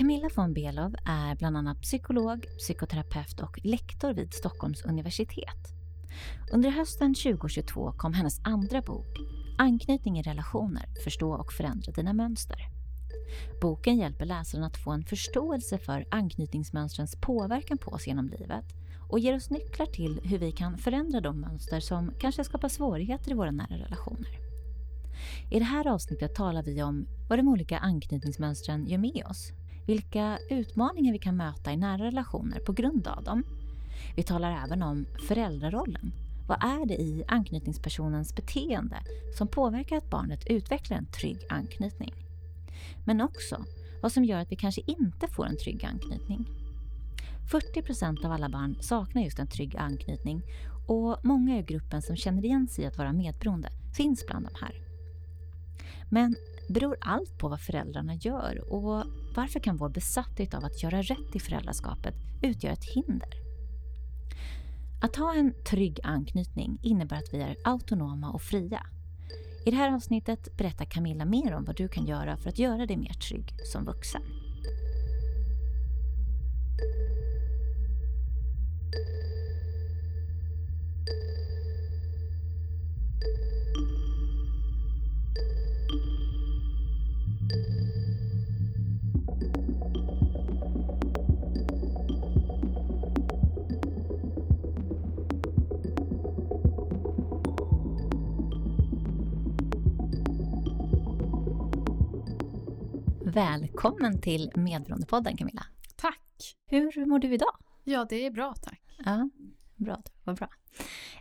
Camilla von Belov är bland annat psykolog, psykoterapeut och lektor vid Stockholms universitet. Under hösten 2022 kom hennes andra bok Anknytning i relationer, förstå och förändra dina mönster. Boken hjälper läsaren att få en förståelse för anknytningsmönstrens påverkan på oss genom livet och ger oss nycklar till hur vi kan förändra de mönster som kanske skapar svårigheter i våra nära relationer. I det här avsnittet talar vi om vad de olika anknytningsmönstren gör med oss, vilka utmaningar vi kan möta i nära relationer på grund av dem. Vi talar även om föräldrarollen. Vad är det i anknytningspersonens beteende som påverkar att barnet utvecklar en trygg anknytning? Men också vad som gör att vi kanske inte får en trygg anknytning. 40% av alla barn saknar just en trygg anknytning och många i gruppen som känner igen sig i att vara medberoende finns bland de här. Men beror allt på vad föräldrarna gör och varför kan vår besatthet av att göra rätt i föräldraskapet utgöra ett hinder? Att ha en trygg anknytning innebär att vi är autonoma och fria. I det här avsnittet berättar Camilla mer om vad du kan göra för att göra dig mer trygg som vuxen. Välkommen till Medberoendepodden Camilla. Tack! Hur mår du idag? Ja, det är bra tack. Ja, bra. Vad bra.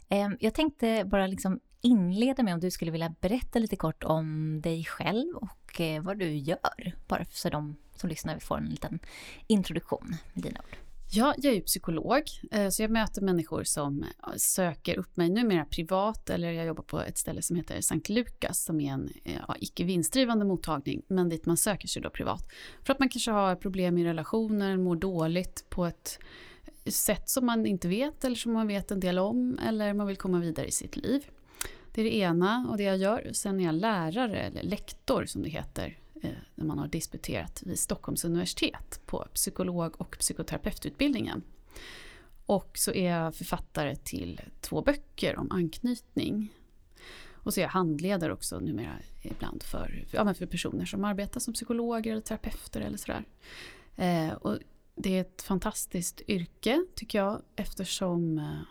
Ehm, jag tänkte bara liksom inleda med om du skulle vilja berätta lite kort om dig själv och eh, vad du gör. Bara så de som lyssnar får en liten introduktion med dina ord. Ja, jag är psykolog, eh, så jag möter människor som söker upp mig numera privat eller jag jobbar på ett ställe som heter Sankt Lukas som är en eh, ja, icke vinstdrivande mottagning men dit man söker sig då privat. För att man kanske har problem i relationer, mår dåligt på ett sätt som man inte vet eller som man vet en del om eller man vill komma vidare i sitt liv. Det är det ena och det jag gör. Sen är jag lärare eller lektor som det heter Eh, när man har disputerat vid Stockholms universitet på psykolog och psykoterapeututbildningen. Och så är jag författare till två böcker om anknytning. Och så är jag handledare också numera ibland för, ja, för personer som arbetar som psykologer eller terapeuter eller sådär. Eh, och det är ett fantastiskt yrke tycker jag eftersom eh,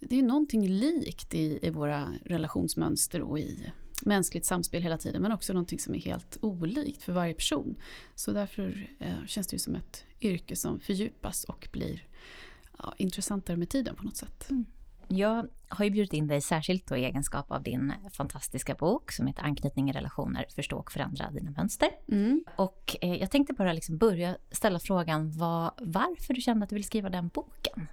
det är någonting likt i, i våra relationsmönster och i mänskligt samspel hela tiden men också någonting som är helt olikt för varje person. Så därför eh, känns det ju som ett yrke som fördjupas och blir ja, intressantare med tiden på något sätt. Mm. Jag har ju bjudit in dig särskilt då i egenskap av din fantastiska bok som heter Anknytning i relationer, förstå och förändra dina mönster. Mm. Och eh, jag tänkte bara liksom börja ställa frågan vad, varför du kände att du ville skriva den boken.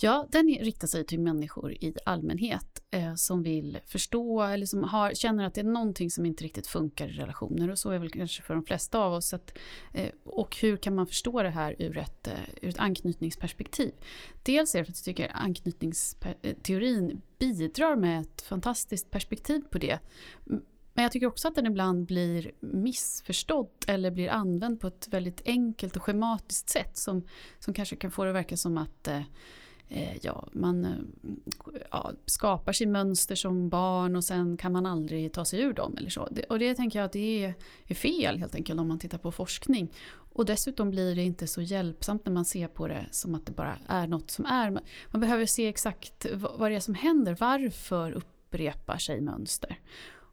Ja, den riktar sig till människor i allmänhet eh, som vill förstå eller som har, känner att det är någonting som inte riktigt funkar i relationer och så är väl kanske för de flesta av oss. Att, eh, och hur kan man förstå det här ur ett, eh, ur ett anknytningsperspektiv? Dels är det för att jag tycker anknytningsteorin bidrar med ett fantastiskt perspektiv på det. Men jag tycker också att den ibland blir missförstådd eller blir använd på ett väldigt enkelt och schematiskt sätt som, som kanske kan få det att verka som att eh, Eh, ja, man eh, ja, skapar sig mönster som barn och sen kan man aldrig ta sig ur dem. Eller så. Och det tänker jag att det är, fel helt enkelt om man tittar på forskning. Och dessutom blir det inte så hjälpsamt när man ser på det som att det bara är något som är. Man behöver se exakt vad det är som händer, varför upprepar sig mönster.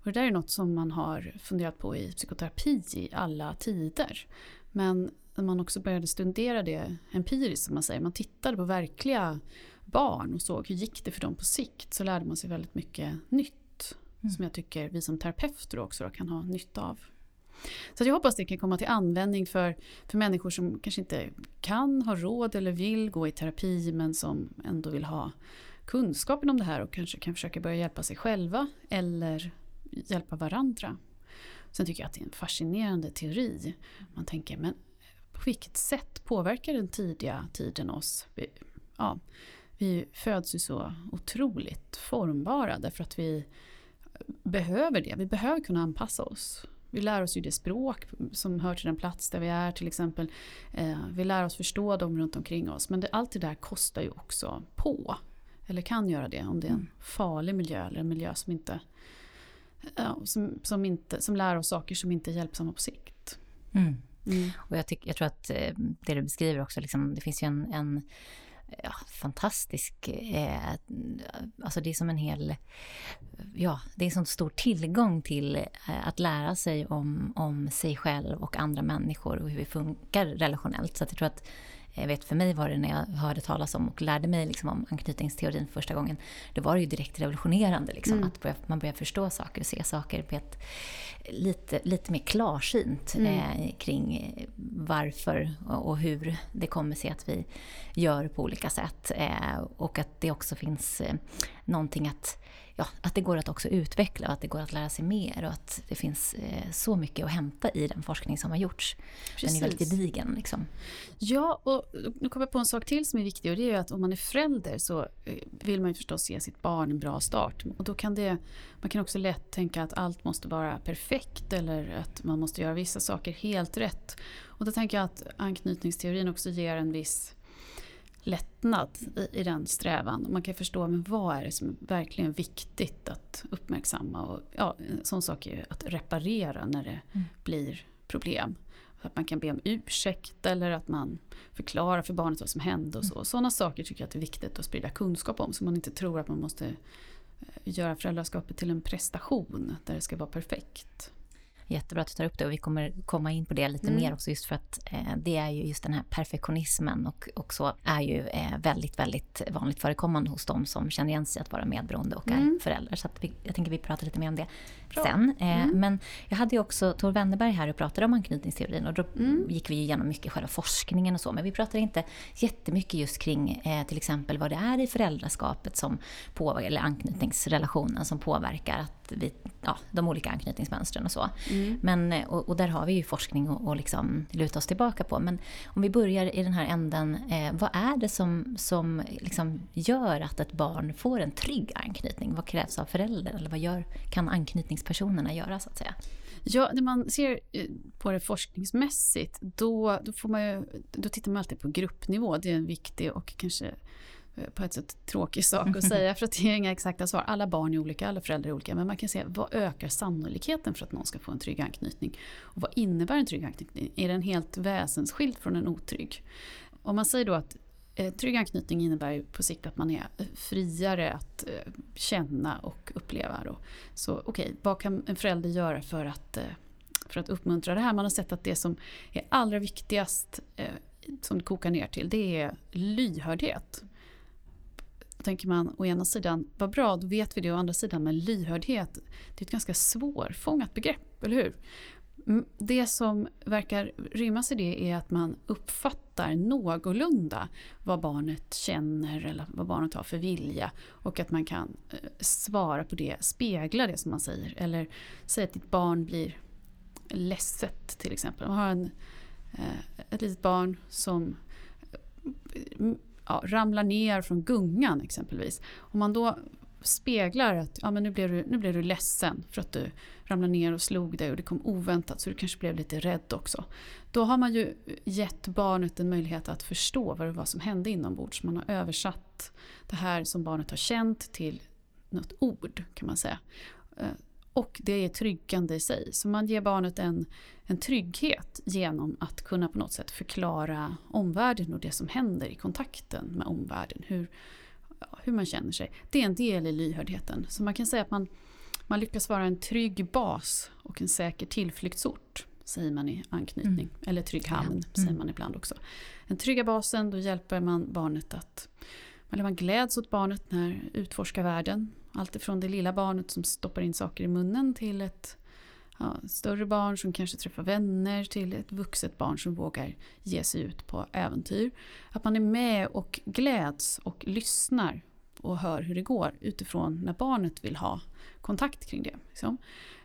Och det där är något som man har funderat på i psykoterapi i alla tider. Men man också började studera det empiriskt som man säger, man tittade på verkliga barn och såg hur gick det för dem på sikt så lärde man sig väldigt mycket nytt. Mm. Som jag tycker vi som terapeuter också kan ha nytta av. Så jag hoppas det kan komma till användning för, för människor som kanske inte kan, ha råd eller vill gå i terapi men som ändå vill ha kunskapen om det här och kanske kan försöka börja hjälpa sig själva eller hjälpa varandra. Sen tycker jag att det är en fascinerande teori. Man tänker, men vilket sätt påverkar den tidiga tiden oss? Vi, ja, vi föds ju så otroligt formbara därför att vi behöver det. Vi behöver kunna anpassa oss. Vi lär oss ju det språk som hör till den plats där vi är till exempel. Eh, vi lär oss förstå dem runt omkring oss. Men det, allt det där kostar ju också på. Eller kan göra det om det är en mm. farlig miljö eller en miljö som inte, som, som, inte, som lär oss saker som inte är hjälpsamma på sikt. Mm. Mm. Och jag, tyck, jag tror att eh, det du beskriver också, liksom, det finns ju en, en eh, ja, fantastisk... Eh, eh, alltså det är som en hel... Ja, det är en sån stor tillgång till eh, att lära sig om, om sig själv och andra människor och hur vi funkar relationellt. Så jag tror att jag vet för mig var det när jag hörde talas om och lärde mig liksom om anknytningsteorin första gången. Då var det ju direkt revolutionerande. Liksom, mm. Att man börjar förstå saker och se saker på ett lite, lite mer klarsynt mm. eh, kring varför och, och, hur det kommer sig att vi gör på olika sätt. Eh, och att det också finns eh, någonting att ja, att det går att också utveckla och att det går att lära sig mer och att det finns eh, så mycket att hämta i den forskning som har gjorts. Precis. Den är väldigt gedigen. Liksom. Ja, och nu kommer jag på en sak till som är viktig och det är ju att om man är förälder så eh, vill man ju förstås ge sitt barn en bra start. Och då kan det, man kan också lätt tänka att allt måste vara perfekt eller att man måste göra vissa saker helt rätt. Och då tänker jag att anknytningsteorin också ger en viss lättnad i, i, den strävan. Man kan förstå men vad är det som är verkligen viktigt att uppmärksamma. Och, ja, en sån sak är ju att reparera när det mm. blir problem. Att man kan be om ursäkt eller att man förklarar för barnet vad som hände och så. Mm. Sådana saker tycker jag att det är viktigt att sprida kunskap om så man inte tror att man måste eh, göra föräldraskapet till en prestation där det ska vara perfekt. Jättebra att du tar upp det och vi kommer komma in på det lite mm. mer också just för att eh, det är ju just den här perfektionismen och, och så är ju eh, väldigt, väldigt vanligt förekommande hos de som känner igen sig att vara medberoende och mm. är föräldrar. Så vi, jag tänker vi pratar lite mer om det Bra. sen. Eh, mm. Men jag hade ju också Tor Wennerberg här och pratade om anknytningsteorin och då mm. gick vi igenom mycket själva forskningen och så men vi pratade inte jättemycket just kring eh, till exempel vad det är i föräldraskapet som på, eller anknytningsrelationen som påverkar att vi, ja, de olika anknytningsmönstren och så. Mm. Men, och, och, där har vi ju forskning att och liksom luta oss tillbaka på. Men om vi börjar i den här änden, eh, vad är det som, som liksom gör att ett barn får en trygg anknytning? Vad krävs av föräldrar? Eller vad gör, kan anknytningspersonerna göra så att säga? Ja, när man ser eh, på det forskningsmässigt då, då, får man ju, då tittar man alltid på gruppnivå. Det är en viktig och kanske Eh, på ett sätt tråkig sak att säga för att det är inga exakta svar. Alla barn är olika, alla föräldrar är olika. Men man kan se vad ökar sannolikheten för att någon ska få en trygg anknytning? Och vad innebär en trygg anknytning? Är den helt väsensskild från en otrygg? Om man säger då att Eh, trygg anknytning innebär på sikt att man är eh, friare att eh, känna och uppleva. Då. Så okej, okay, vad kan en förälder göra för att, för att uppmuntra det här? Man har sett att det som är allra viktigast som det kokar ner till, det är lyhördhet. Då tänker man å ena sidan, vad bra, då vet vi det. Å andra sidan, men lyhördhet, det är ett ganska svårfångat begrepp, eller hur? Mm, det som verkar rymmas i det är att man uppfattar någorlunda vad barnet känner eller vad barnet har för vilja och att man kan eh, svara på det, spegla det som man säger. Eller säga att ditt barn blir ledset till exempel. Man har en, eh, ett litet barn som eh, ja, ramlar ner från gungan exempelvis. Om man då speglar att ja, men nu, blev du, nu blev du ledsen för att du ramlade ner och slog dig och det kom oväntat så du kanske blev lite rädd också. Då har man ju gett barnet en möjlighet att förstå vad det var som hände inombords. Man har översatt det här som barnet har känt till något ord kan man säga. Eh, och det är tryggande i sig. Så man ger barnet en, en trygghet genom att kunna på något sätt förklara omvärlden och det som händer i kontakten med omvärlden. Hur, hur man känner sig. Det är en del i lyhördheten. Så man kan säga att man, man lyckas vara en trygg bas och en säker tillflyktsort. Säger man i anknytning. Mm. Eller trygg hamn mm. säger man ibland också. Den trygga basen, då hjälper man barnet att eller man gläds åt barnet när utforskar världen. Allt ifrån det lilla barnet som stoppar in saker i munnen till ett ja, större barn som kanske träffar vänner till ett vuxet barn som vågar ge sig ut på äventyr. Att man är med och gläds och lyssnar och hör hur det går utifrån när barnet vill ha kontakt kring det. Liksom.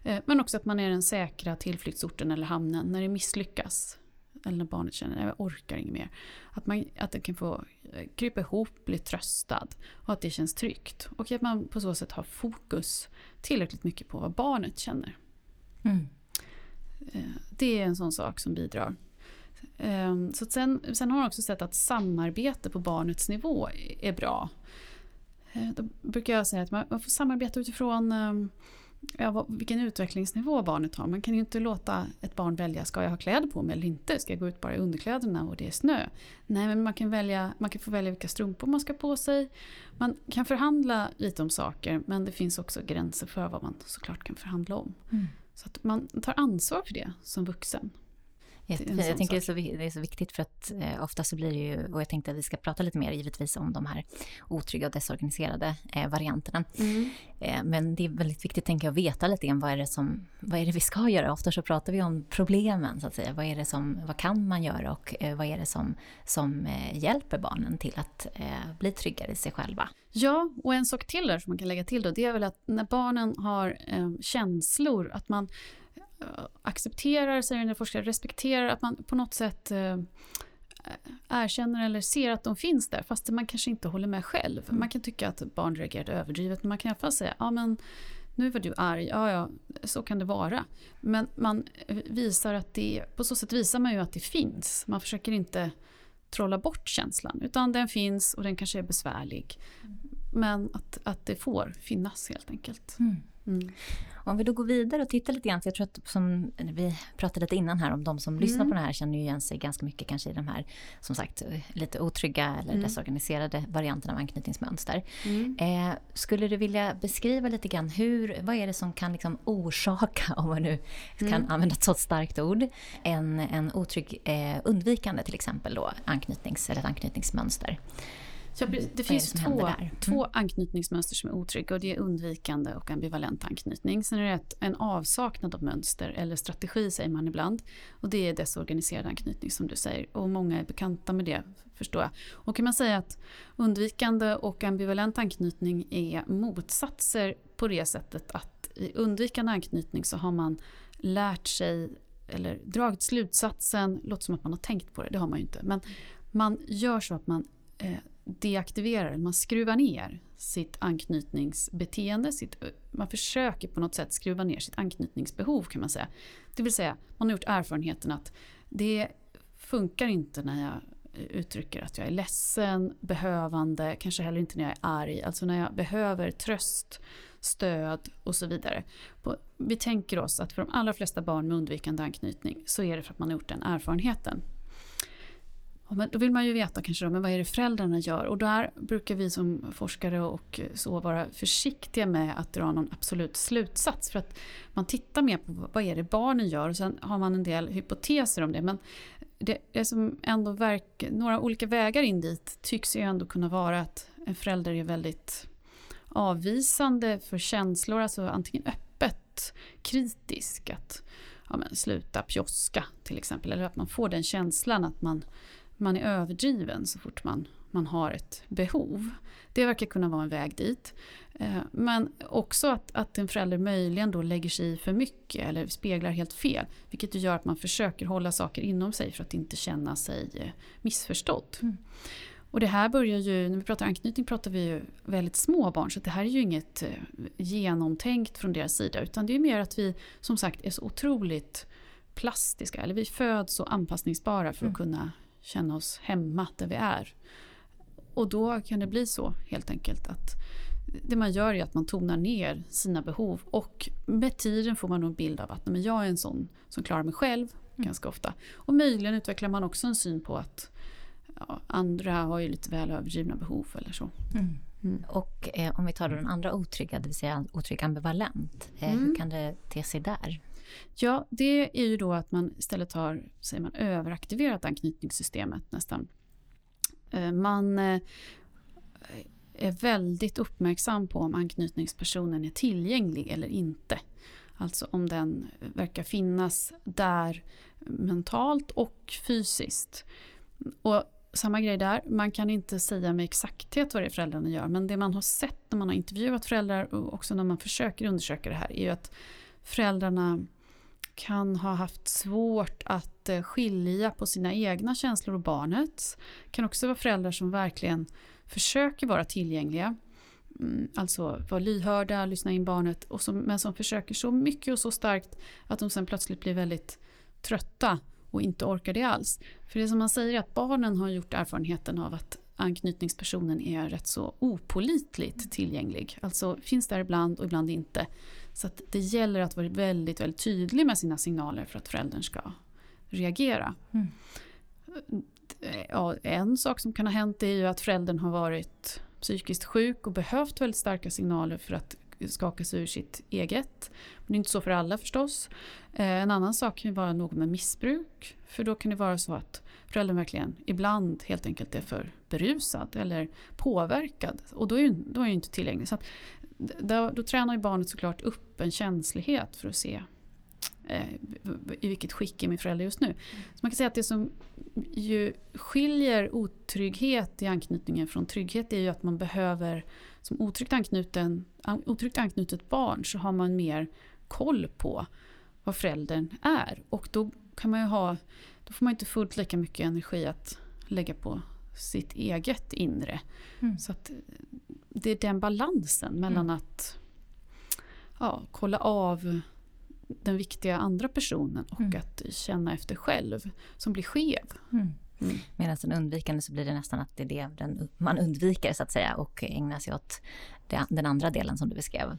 Eh, men också att man är den säkra tillflyktsorten eller hamnen när det misslyckas eller när barnet känner att jag orkar inget mer. Att, man, att det kan få eh, krypa ihop, bli tröstad och att det känns tryggt. Och att man på så sätt har fokus tillräckligt mycket på vad barnet känner. Mm. Det är en sån sak som bidrar. Så sen, sen har man också sett att samarbete på barnets nivå är bra. Eh, då brukar jag säga att man får samarbeta utifrån ehm, ja, vilken utvecklingsnivå barnet har. Man kan ju inte låta ett barn välja, ska jag ha kläder på mig eller inte? Ska jag gå ut bara i underkläderna och det är snö? Nej, men man kan, välja, man kan få välja vilka strumpor man ska på sig. Man kan förhandla lite om saker, men det finns också gränser för vad man såklart kan förhandla om. Mm. Så att man tar ansvar för det som vuxen. Jättefint. Jag tänker det är, så, det är så viktigt för att eh, ofta så blir det ju, och jag tänkte att vi ska prata lite mer givetvis om de här otrygga och desorganiserade eh, varianterna. Mm. Eh, men det är väldigt viktigt tänker jag att veta lite grann vad är det som, vad är det vi ska göra? Ofta så pratar vi om problemen så att säga. Vad är det som, vad kan man göra och eh, vad är det som, som eh, hjälper barnen till att eh, bli tryggare i sig själva? Ja, och en sak till där som man kan lägga till då, det är väl att när barnen har känslor, att man accepterar, säger en del forskare, respekterar, att man på något sätt eh, erkänner eller ser att de finns där fast man kanske inte håller med själv. Mm. Man kan tycka att barn reagerade överdrivet men man kan i alla fall säga ja men nu var du arg, ja ja så kan det vara. Men man visar att det, på så sätt visar man ju att det finns. Man försöker inte trolla bort känslan utan den finns och den kanske är besvärlig. Mm. Men att, att det får finnas helt enkelt. Mm. Mm. Om vi då går vidare och tittar lite grann, för jag tror att som vi pratade lite innan här om de som mm. lyssnar på det här känner ju igen sig ganska mycket kanske i de här som sagt lite otrygga eller mm. desorganiserade varianterna av anknytningsmönster. Mm. Eh, skulle du vilja beskriva lite grann hur, vad är det som kan liksom orsaka, om man nu kan mm. använda ett så starkt ord, en, en otrygg eh, undvikande till exempel då anknytnings eller ett anknytningsmönster? Ja, det finns det två, mm. två anknytningsmönster som är otrygga och det är undvikande och ambivalent anknytning. Sen är det ett, en avsaknad av mönster eller strategi säger man ibland. Och det är desorganiserad anknytning som du säger och många är bekanta med det förstår jag. Och kan man säga att undvikande och ambivalent anknytning är motsatser på det sättet att i undvikande anknytning så har man lärt sig eller dragit slutsatsen, låter som att man har tänkt på det, det har man ju inte, men man gör så att man eh, deaktiverar, man skruvar ner sitt anknytningsbeteende. Sitt, man försöker på något sätt skruva ner sitt anknytningsbehov kan man säga. Det vill säga, man har gjort erfarenheten att det funkar inte när jag uttrycker att jag är ledsen, behövande, kanske heller inte när jag är arg. Alltså när jag behöver tröst, stöd och så vidare. Vi tänker oss att för de allra flesta barn med undvikande anknytning så är det för att man har gjort den erfarenheten. Ja, men då vill man ju veta kanske då, men vad är det föräldrarna gör? Och där brukar vi som forskare och så vara försiktiga med att dra någon absolut slutsats. För att man tittar mer på vad är det barnen gör och sen har man en del hypoteser om det. Men det, det som ändå verkar, några olika vägar in dit tycks ju ändå kunna vara att en förälder är väldigt avvisande för känslor, alltså antingen öppet kritisk, att ja, men, sluta pjoska till exempel, eller att man får den känslan att man man är överdriven så fort man, man har ett behov. Det verkar kunna vara en väg dit. Eh, men också att, att en förälder möjligen då lägger sig i för mycket eller speglar helt fel. Vilket gör att man försöker hålla saker inom sig för att inte känna sig eh, missförstådd. Mm. Och det här börjar ju, när vi pratar anknytning pratar vi ju väldigt små barn så det här är ju inget eh, genomtänkt från deras sida utan det är mer att vi som sagt är så otroligt plastiska eller vi föds så anpassningsbara för att mm. kunna känna oss hemma där vi är. Och då kan det bli så helt enkelt att det man gör är att man tonar ner sina behov och med tiden får man en bild av att men jag är en sån som klarar mig själv mm. ganska ofta. Och möjligen utvecklar man också en syn på att ja, andra har ju lite väl överdrivna behov eller så. Mm. Mm. Och eh, om vi tar den andra otrygga, det vill säga otrygg ambivalent, eh, hur mm. kan det te sig där? Ja, det är ju då att man istället har, säger man, överaktiverat anknytningssystemet nästan. Eh, man eh, är väldigt uppmärksam på om anknytningspersonen är tillgänglig eller inte. Alltså om den verkar finnas där mentalt och fysiskt. Och samma grej där, man kan inte säga med exakthet vad det är föräldrarna gör men det man har sett när man har intervjuat föräldrar och också när man försöker undersöka det här är ju att föräldrarna kan ha haft svårt att eh, skilja på sina egna känslor och barnets. Det kan också vara föräldrar som verkligen försöker vara tillgängliga. Mm, alltså vara lyhörda, lyssna in barnet och som, men som försöker så mycket och så starkt att de sen plötsligt blir väldigt trötta och inte orkar det alls. För det som man säger är att barnen har gjort erfarenheten av att anknytningspersonen är rätt så opolitligt tillgänglig. Alltså finns där ibland och ibland inte. Så det gäller att vara väldigt, väldigt tydlig med sina signaler för att föräldern ska reagera. Mm. Ja, en sak som kan ha hänt är ju att föräldern har varit psykiskt sjuk och behövt väldigt starka signaler för att skaka sig ur sitt eget. Men det är inte så för alla förstås. Eh, en annan sak kan ju vara någon med missbruk. För då kan det vara så att föräldern verkligen ibland helt enkelt är för berusad eller påverkad. Och då är, då är inte tillgänglig. Så att, då, då tränar ju barnet såklart upp en känslighet för att se eh, i vilket skick är min förälder just nu. Så man kan säga att det som ju skiljer otrygghet i anknytningen från trygghet är ju att man behöver, som otryggt, anknuten, otryggt anknutet barn så har man mer koll på vad föräldern är. Och då kan man ju ha, då får man inte fullt lika mycket energi att lägga på sitt eget inre. Mm. Så att det är den balansen mellan mm. att ja, kolla av den viktiga andra personen och mm. att känna efter själv som blir skev. Mm. Mm. Medan den undvikande så blir det nästan att det är det den, man undviker så att säga och ägnar sig åt det, den andra delen som du beskrev.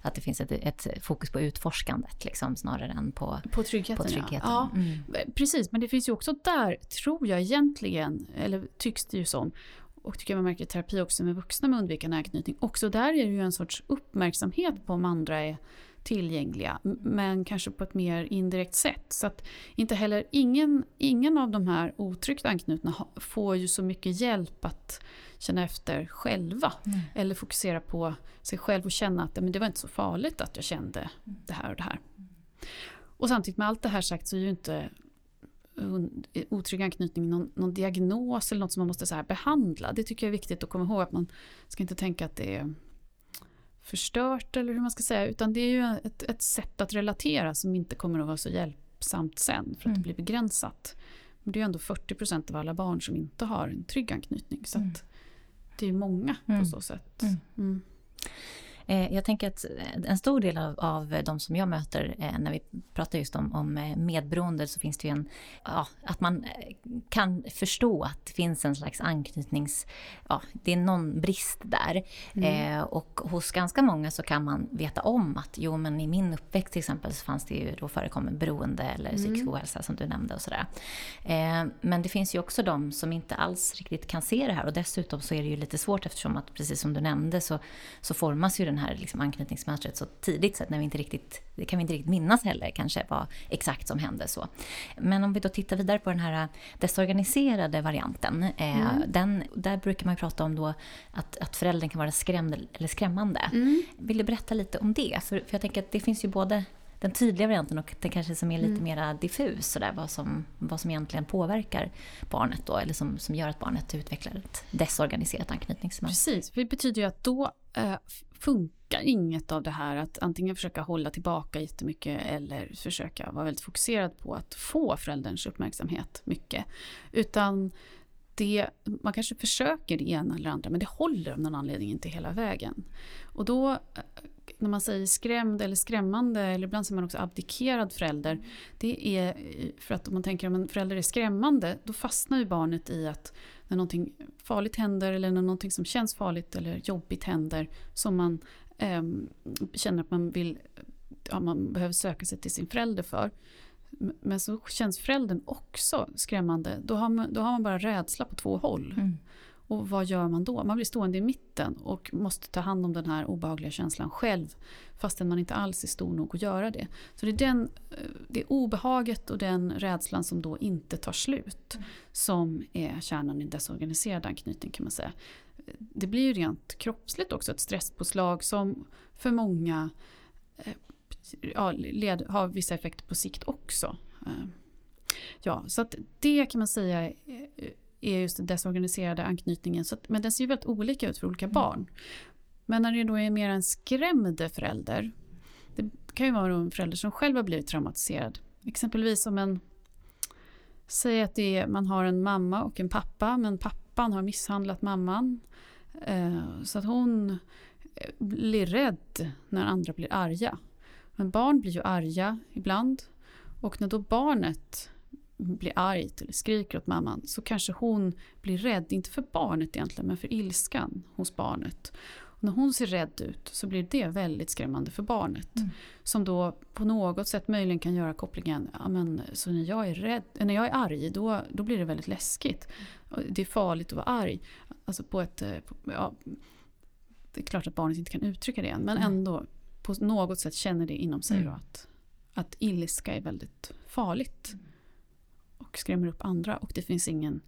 Att det finns ett, ett fokus på utforskandet liksom, snarare än på, på tryggheten. På tryggheten. Ja. ja mm. Precis, men det finns ju också där, tror jag egentligen, eller tycks det ju som, och tycker man märker i terapi också med vuxna med undvikande anknytning, också där är det ju en sorts uppmärksamhet på om andra är tillgängliga, men kanske på ett mer indirekt sätt. Så att inte heller, ingen, ingen av de här otryggt anknutna får ju så mycket hjälp att känna efter själva. Mm. Eller fokusera på sig själv och känna att men det var inte så farligt att jag kände det här och det här. Och samtidigt med allt det här sagt så är ju inte otrygg anknytning någon, någon diagnos eller något som man måste så behandla. Det tycker jag är viktigt att komma ihåg. att Man ska inte tänka att det är förstört eller hur man ska säga. Utan det är ju ett, ett sätt att relatera som inte kommer att vara så hjälpsamt sen för att mm. det blir begränsat. Men det är ju ändå 40% av alla barn som inte har en trygg anknytning. Så mm. det är ju många på mm. så sätt. Eh, jag tänker att en stor del av, av de som jag möter eh, när vi pratar just om, om eh, medberoende så finns det ju en, ja, att man kan förstå att det finns en slags anknytnings, ja, det är någon brist där. Mm. Eh, och hos ganska många så kan man veta om att jo men i min uppväxt till exempel så fanns det ju då förekommer beroende eller mm. psykisk ohälsa som du nämnde och sådär. Eh, men det finns ju också de som inte alls riktigt kan se det här och dessutom så är det ju lite svårt eftersom att precis som du nämnde så, så formas ju den här liksom anknytningsmönstret så tidigt så att när vi inte riktigt, det kan vi inte riktigt minnas heller kanske vad exakt som hände. Så. Men om vi då tittar vidare på den här desorganiserade varianten. Eh, mm. den, där brukar man prata om då att, att föräldern kan vara skrämd eller skrämmande. Mm. Vill du berätta lite om det? För, för jag tänker att det finns ju både den tydliga varianten och den kanske som är lite mm. mer diffus, så där, vad, som, vad som egentligen påverkar barnet då, eller som, som gör att barnet utvecklar ett desorganiserat anknytningsmönster. Precis, det betyder ju att då eh, funkar inget av det här att antingen försöka hålla tillbaka jättemycket eller försöka vara väldigt fokuserad på att få förälderns uppmärksamhet mycket. Utan det, man kanske försöker det ena eller andra men det håller av någon anledning inte hela vägen. Och då eh, när man säger skrämd eller skrämmande eller ibland säger man också abdikerad förälder. Det är för att om man tänker om en förälder är skrämmande då fastnar ju barnet i att när någonting farligt händer eller när någonting som känns farligt eller jobbigt händer som man eh, känner att man vill ja, man behöver söka sig till sin förälder för. Men så känns föräldern också skrämmande. Då har man, då har man bara rädsla på två håll. Mm. Och vad gör man då? Man blir stående i mitten och måste ta hand om den här obehagliga känslan själv fastän man inte alls är stor nog att göra det. Så det är den, eh, det obehaget och den rädslan som då inte tar slut mm. som är kärnan i desorganiserad anknytning kan man säga. Det blir ju rent kroppsligt också ett stresspåslag som för många eh, ja, led, har vissa effekter på sikt också. Eh, ja, så att det kan man säga är just den desorganiserade anknytningen. Så att, men den ser ju väldigt olika ut för olika mm. barn. Men när det då är mer en skrämd förälder. Det kan ju vara en förälder som själv har blivit traumatiserad. Exempelvis om en Säg att är, man har en mamma och en pappa men pappan har misshandlat mamman. Eh, så att hon eh, blir rädd när andra blir arga. Men barn blir ju arga ibland Och när då barnet blir argt eller skriker åt mamman så kanske hon blir rädd, inte för barnet egentligen, men för ilskan hos barnet. Och när hon ser rädd ut så blir det väldigt skrämmande för barnet. Mm. Som då på något sätt möjligen kan göra kopplingen, ja, men, så när jag är, rädd, när jag är arg då, då blir det väldigt läskigt. Det är farligt att vara arg. Alltså på ett, eh, ja, det är klart att barnet inte kan uttrycka det än, men mm. ändå på något sätt känner det inom sig mm. att, att ilska är väldigt farligt. Mm. Och skrämmer upp andra och det finns ingen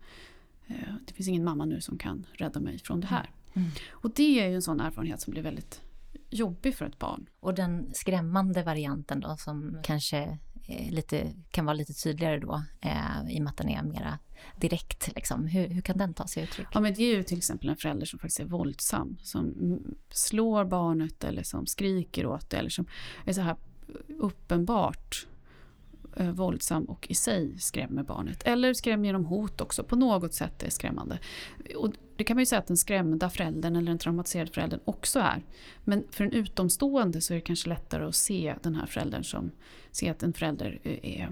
eh, det finns ingen mamma nu som kan rädda mig från det här. Mm. Och det är ju en sån erfarenhet som blir väldigt jobbig för ett barn. Och den skrämmande varianten då som kanske lite, kan vara lite tydligare då eh, i och med att den är mera direkt. Liksom. Hur, hur kan den ta sig uttryck? Ja, men det är ju till exempel en förälder som faktiskt är våldsam, som slår barnet eller som skriker åt det eller som är så här uppenbart eh, våldsam och i sig skrämmer barnet. Eller skrämmer genom hot också, på något sätt är skrämmande. Och det kan man ju säga att den skrämda föräldern eller den traumatiserade föräldern också är. Men för en utomstående så är det kanske lättare att se den här föräldern som, se att en förälder är,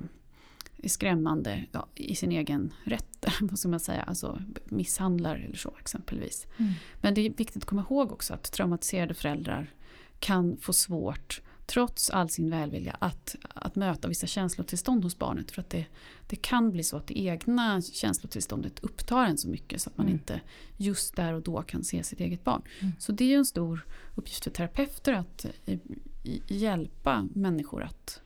är skrämmande ja, i sin egen rätt, vad ska man säga, alltså misshandlar eller så exempelvis. Mm. Men det är viktigt att komma ihåg också att traumatiserade föräldrar kan få svårt trots all sin välvilja, att, att möta vissa känslotillstånd hos barnet. För att det, det kan bli så att det egna känslotillståndet upptar en så mycket så att man mm. inte just där och då kan se sitt eget barn. Mm. Så det är en stor uppgift för terapeuter att eh, hjälpa människor att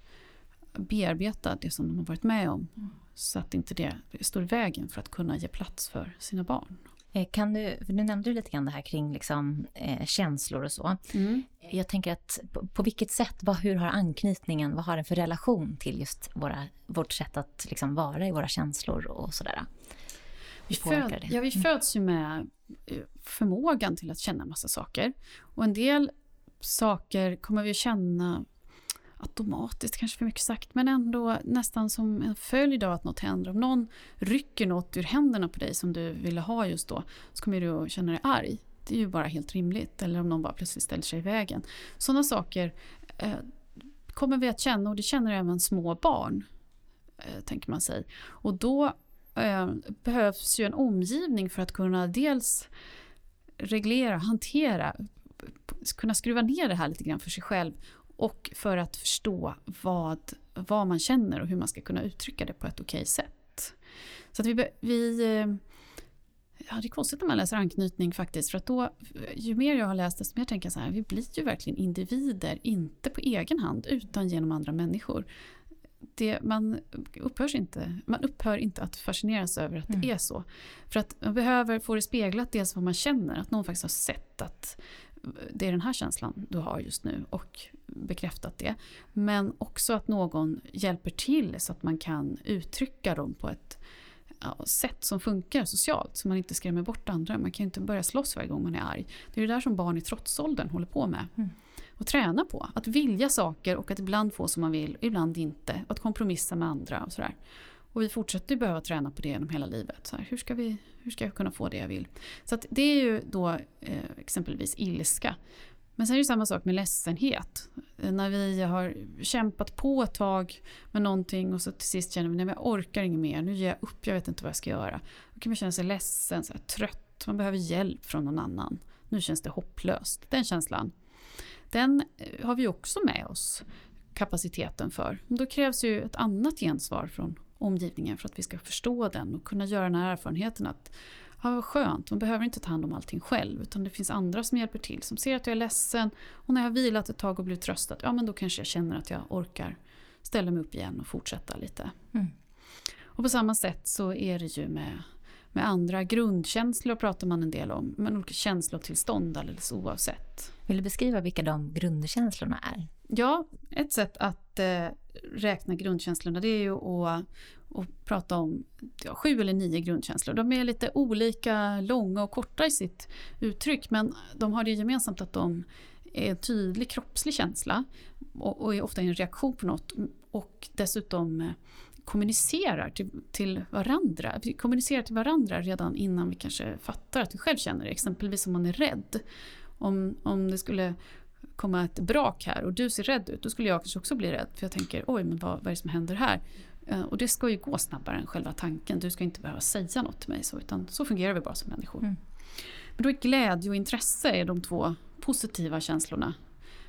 bearbeta det som de har varit med om. Mm. Så att inte det står i vägen för att kunna ge plats för sina barn. Eh, kan du, för du nämnde lite grann det här kring liksom, eh, känslor och så. Mm. Jag tänker att på, på, vilket sätt, vad, hur har anknytningen, vad har den för relation till just våra, vårt sätt att liksom vara i våra känslor och sådär? Vi, föd, ja, vi mm. föds ju med eh, förmågan till att känna massa saker. Och en del saker kommer vi att känna automatiskt, kanske för mycket sagt, men ändå nästan som en följd av att något händer. Om någon rycker något ur händerna på dig som du ville ha just då, så kommer du att känna dig arg. Det är ju bara helt rimligt. Eller om någon bara plötsligt ställer sig i vägen. Sådana saker eh, kommer vi att känna och det känner även små barn. Eh, tänker man sig. Och då eh, behövs ju en omgivning för att kunna dels reglera, hantera, kunna skruva ner det här lite grann för sig själv och för att förstå vad, vad man känner och hur man ska kunna uttrycka det på ett okej sätt. Så att vi, vi eh, Ja, det är konstigt när man läser anknytning faktiskt. För att då, ju mer jag har läst desto mer tänker jag så här, vi blir ju verkligen individer, inte på egen hand utan genom andra människor. Det, man, upphörs inte, man upphör inte att fascineras över att mm. det är så. För att man behöver få det speglat dels vad man känner, att någon faktiskt har sett att det är den här känslan du har just nu och bekräftat det. Men också att någon hjälper till så att man kan uttrycka dem på ett ja, sätt som funkar socialt så man inte skrämmer bort andra. Man kan ju inte börja slåss varje gång man är arg. Det är det där som barn i trotsåldern håller på med. Mm. Och träna på. Att vilja saker och att ibland få som man vill, ibland inte. Att kompromissa med andra och sådär. Och vi fortsätter ju behöva träna på det genom hela livet. Så här, hur, ska vi, hur ska jag kunna få det jag vill? Så det är ju då eh, exempelvis ilska. Men sen är det samma sak med ledsenhet. Eh, när vi har kämpat på ett tag med någonting och så till sist känner vi att jag orkar inget mer, nu ger jag upp, jag vet inte vad jag ska göra. Då kan man känna sig ledsen, så här, trött, man behöver hjälp från någon annan. Nu känns det hopplöst. Den känslan, den eh, har vi också med oss kapaciteten för. Då krävs ju ett annat gensvar från omgivningen för att vi ska förstå den och kunna göra den här erfarenheten att ja, vad skönt, man behöver inte ta hand om allting själv utan det finns andra som hjälper till, som ser att jag är ledsen och när jag har vilat ett tag och blivit tröstad, ja men då kanske jag känner att jag orkar ställa mig upp igen och fortsätta lite. Mm. Och på samma sätt så är det ju med, med andra grundkänslor pratar man en del om, men olika känslotillstånd alldeles oavsett. Vill du beskriva vilka de grundkänslorna är? Ja, ett sätt att eh, räkna grundkänslorna det är ju att, att prata om ja, sju eller nio grundkänslor. De är lite olika långa och korta i sitt uttryck men de har det gemensamt att de är en tydlig kroppslig känsla och, och är ofta en reaktion på något och dessutom eh, kommunicerar till, till varandra. Vi kommunicerar till varandra redan innan vi kanske fattar att vi själv känner det. Exempelvis om man är rädd. Om, om det skulle komma ett brak här och du ser rädd ut, då skulle jag kanske också bli rädd. För jag tänker, oj men vad, vad är det som händer här? Eh, och det ska ju gå snabbare än själva tanken. Du ska inte behöva säga något till mig så, utan så fungerar vi bara som människor. Mm. Men då är glädje och intresse är de två positiva känslorna.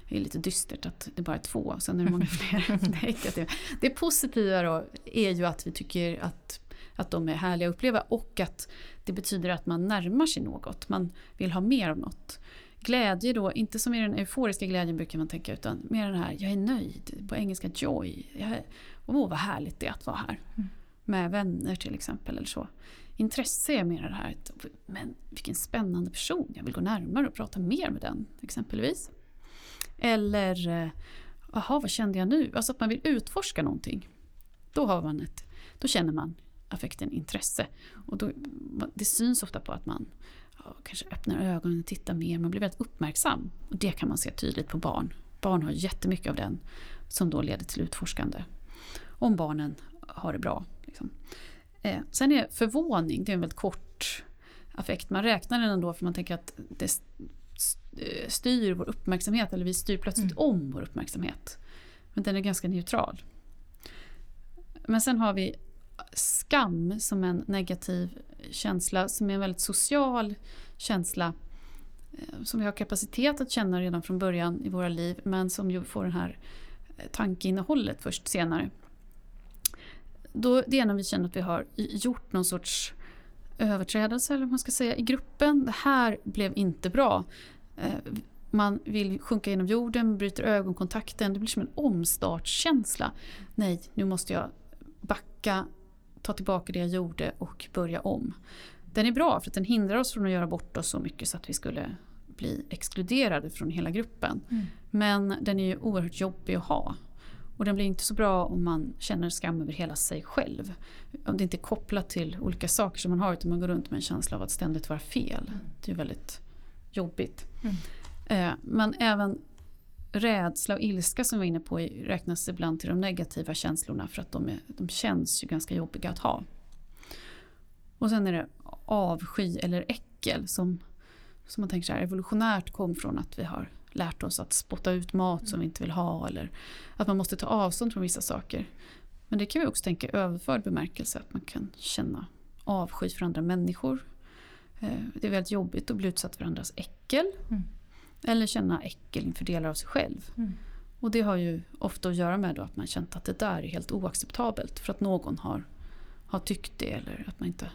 Det är lite dystert att det bara är två, och sen är det många fler negativa. Det positiva då är ju att vi tycker att, att de är härliga att uppleva och att det betyder att man närmar sig något. Man vill ha mer av något. Glädje då, inte som i den euforiska glädjen brukar man tänka, utan mer den här, jag är nöjd, på engelska joy. Jag är, åh vad härligt det är att vara här. Mm. Med vänner till exempel eller så. Intresse är mer det här, men vilken spännande person, jag vill gå närmare och prata mer med den exempelvis. Eller, jaha eh, vad kände jag nu? Alltså att man vill utforska någonting. Då, har man ett, då känner man affekten intresse. Och då, det syns ofta på att man kanske öppnar ögonen och tittar mer, man blir väldigt uppmärksam. Och det kan man se tydligt på barn. Barn har jättemycket av den som då leder till utforskande. Om barnen har det bra. Liksom. Eh, sen är förvåning, det är en väldigt kort affekt. Man räknar den ändå för man tänker att det eh, styr vår uppmärksamhet, eller vi styr plötsligt mm. om vår uppmärksamhet. Men den är ganska neutral. Men sen har vi skam som en negativ känsla, som är en väldigt social känsla eh, som vi har kapacitet att känna redan från början i våra liv, men som ju får det här eh, tankeinnehållet först senare. Då, det är när vi känner att vi har gjort någon sorts överträdelse, eller vad man ska säga, i gruppen. Det här blev inte bra. Eh, man vill sjunka genom jorden, bryter ögonkontakten. Det blir som en omstartskänsla. Nej, nu måste jag backa, ta tillbaka det jag gjorde och börja om. Den är bra för att den hindrar oss från att göra bort oss så mycket så att vi skulle bli exkluderade från hela gruppen. Mm. Men den är ju oerhört jobbig att ha. Och den blir inte så bra om man känner skam över hela sig själv. Om det inte är kopplat till olika saker som man har utan man går runt med en känsla av att ständigt vara fel. Mm. Det är väldigt jobbigt. Mm. Eh, men även rädsla och ilska som vi var inne på räknas ibland till de negativa känslorna för att de, är, de känns ju ganska jobbiga att ha. Och sen är det avsky eller äckel som, som man tänker så här, evolutionärt kom från att vi har lärt oss att spotta ut mat som vi inte vill ha eller att man måste ta avstånd från vissa saker. Men det kan vi också tänka i överförd bemärkelse, att man kan känna avsky för andra människor. Eh, det är väldigt jobbigt att bli utsatt för andras äckel. Mm. Eller känna äckel inför delar av sig själv. Mm. Och det har ju ofta att göra med att man känt att det där är helt oacceptabelt för att någon har, har tyckt det eller att man inte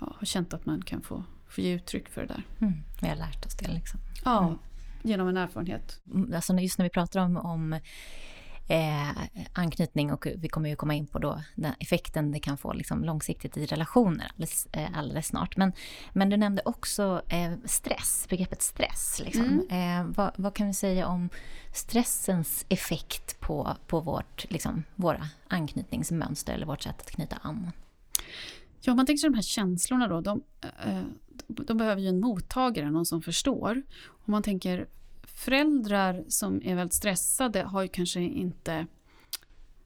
ja, har känt att man kan få, få ge uttryck för det där. Mm. Vi har lärt oss det liksom. Ja, mm. genom en erfarenhet. Mm, alltså just när vi pratar om, om eh, anknytning och vi kommer ju komma in på då den effekten det kan få liksom långsiktigt i relationer alldeles, eh, alldeles snart. Men, men du nämnde också eh, stress, begreppet stress. Liksom. Mm. Eh, vad, vad, kan vi säga om stressens effekt på, på vårt, liksom, våra anknytningsmönster eller vårt sätt att knyta an? Ja, man tänker sig de här känslorna då, de, eh, de behöver ju en mottagare, någon som förstår. Om man tänker föräldrar som är väldigt stressade har ju kanske inte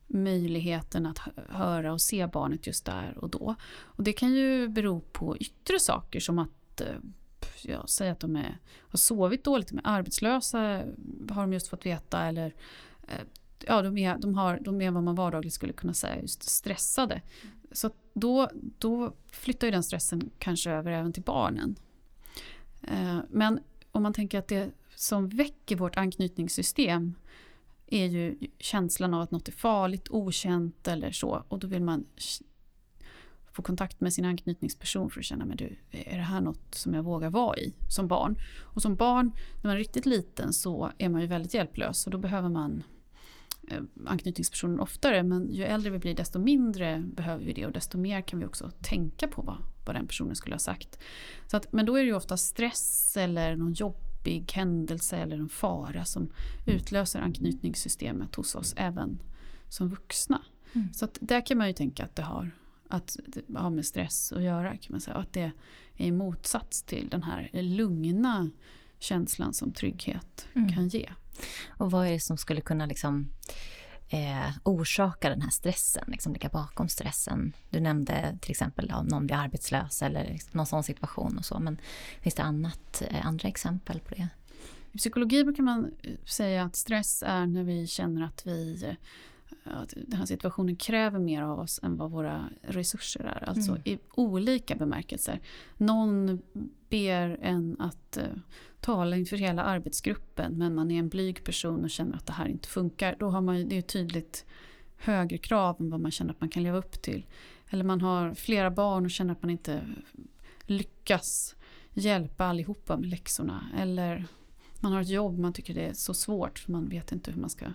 möjligheten att höra och se barnet just där och då. Och det kan ju bero på yttre saker som att eh, ja, säga att de är, har sovit dåligt, de är arbetslösa har de just fått veta eller eh, ja, de, är, de, har, de är vad man vardagligt skulle kunna säga just stressade. Så då, då flyttar ju den stressen kanske över även till barnen. Eh, men om man tänker att det som väcker vårt anknytningssystem är ju känslan av att något är farligt, okänt eller så. Och då vill man få kontakt med sin anknytningsperson för att känna, men du, är det här något som jag vågar vara i som barn? Och som barn, när man är riktigt liten så är man ju väldigt hjälplös och då behöver man eh, anknytningspersonen oftare men ju äldre vi blir desto mindre behöver vi det och desto mer kan vi också tänka på vad, vad den personen skulle ha sagt. Så att, men då är det ju ofta stress eller någon jobb jobbig händelse eller en fara som utlöser anknytningssystemet hos oss även som vuxna. Mm. Så att där kan man ju tänka att det har, att har med stress att göra. Kan man säga. Att det är i motsats till den här lugna känslan som trygghet mm. kan ge. Och vad är det som skulle kunna liksom eh, orsakar den här stressen, liksom ligga bakom stressen. Du nämnde till exempel om någon blir arbetslös eller någon sån situation och så, men finns det annat, eh, andra exempel på det? I psykologi brukar man eh, säga att stress är när vi känner att vi eh, att den här situationen kräver mer av oss än vad våra resurser är. Alltså mm. i olika bemärkelser. Någon ber en att uh, tala inför hela arbetsgruppen men man är en blyg person och känner att det här inte funkar. Då har man det är tydligt högre krav än vad man känner att man kan leva upp till. Eller man har flera barn och känner att man inte lyckas hjälpa allihopa med läxorna. Eller man har ett jobb man tycker det är så svårt för man vet inte hur man ska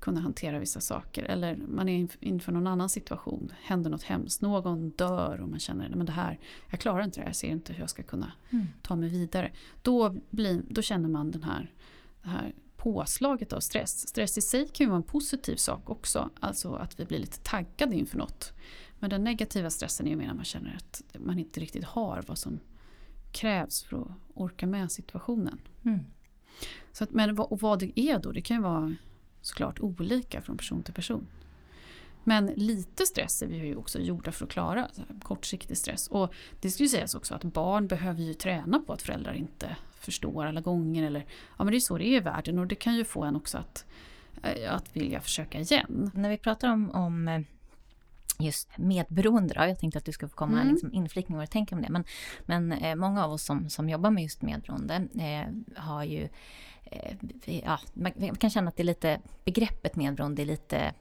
kunna hantera vissa saker. Eller man är inför någon annan situation, händer något hemskt, någon dör och man känner att det här, jag klarar inte det jag ser inte hur jag ska kunna mm. ta mig vidare. Då, blir, då känner man den här, det här påslaget av stress. Stress i sig kan ju vara en positiv sak också, alltså att vi blir lite taggade inför något. Men den negativa stressen är ju mer när man känner att man inte riktigt har vad som krävs för att orka med situationen. Mm. Så att, men och vad det är då, det kan ju vara såklart olika från person till person. Men lite stress är vi ju också gjorda för att klara, kortsiktig stress. Och det ska ju sägas också att barn behöver ju träna på att föräldrar inte förstår alla gånger. Eller, ja men det är så det är i världen och det kan ju få en också att, eh, att vilja försöka igen. När vi pratar om, om eh, just medberoende då. Jag tänkte att du ska få komma mm. liksom inflikning vad du tänker om det. Men, men eh, många av oss som, som jobbar med just medberoende eh, har ju eh, ja, man kan känna att det är lite, begreppet medberoende är lite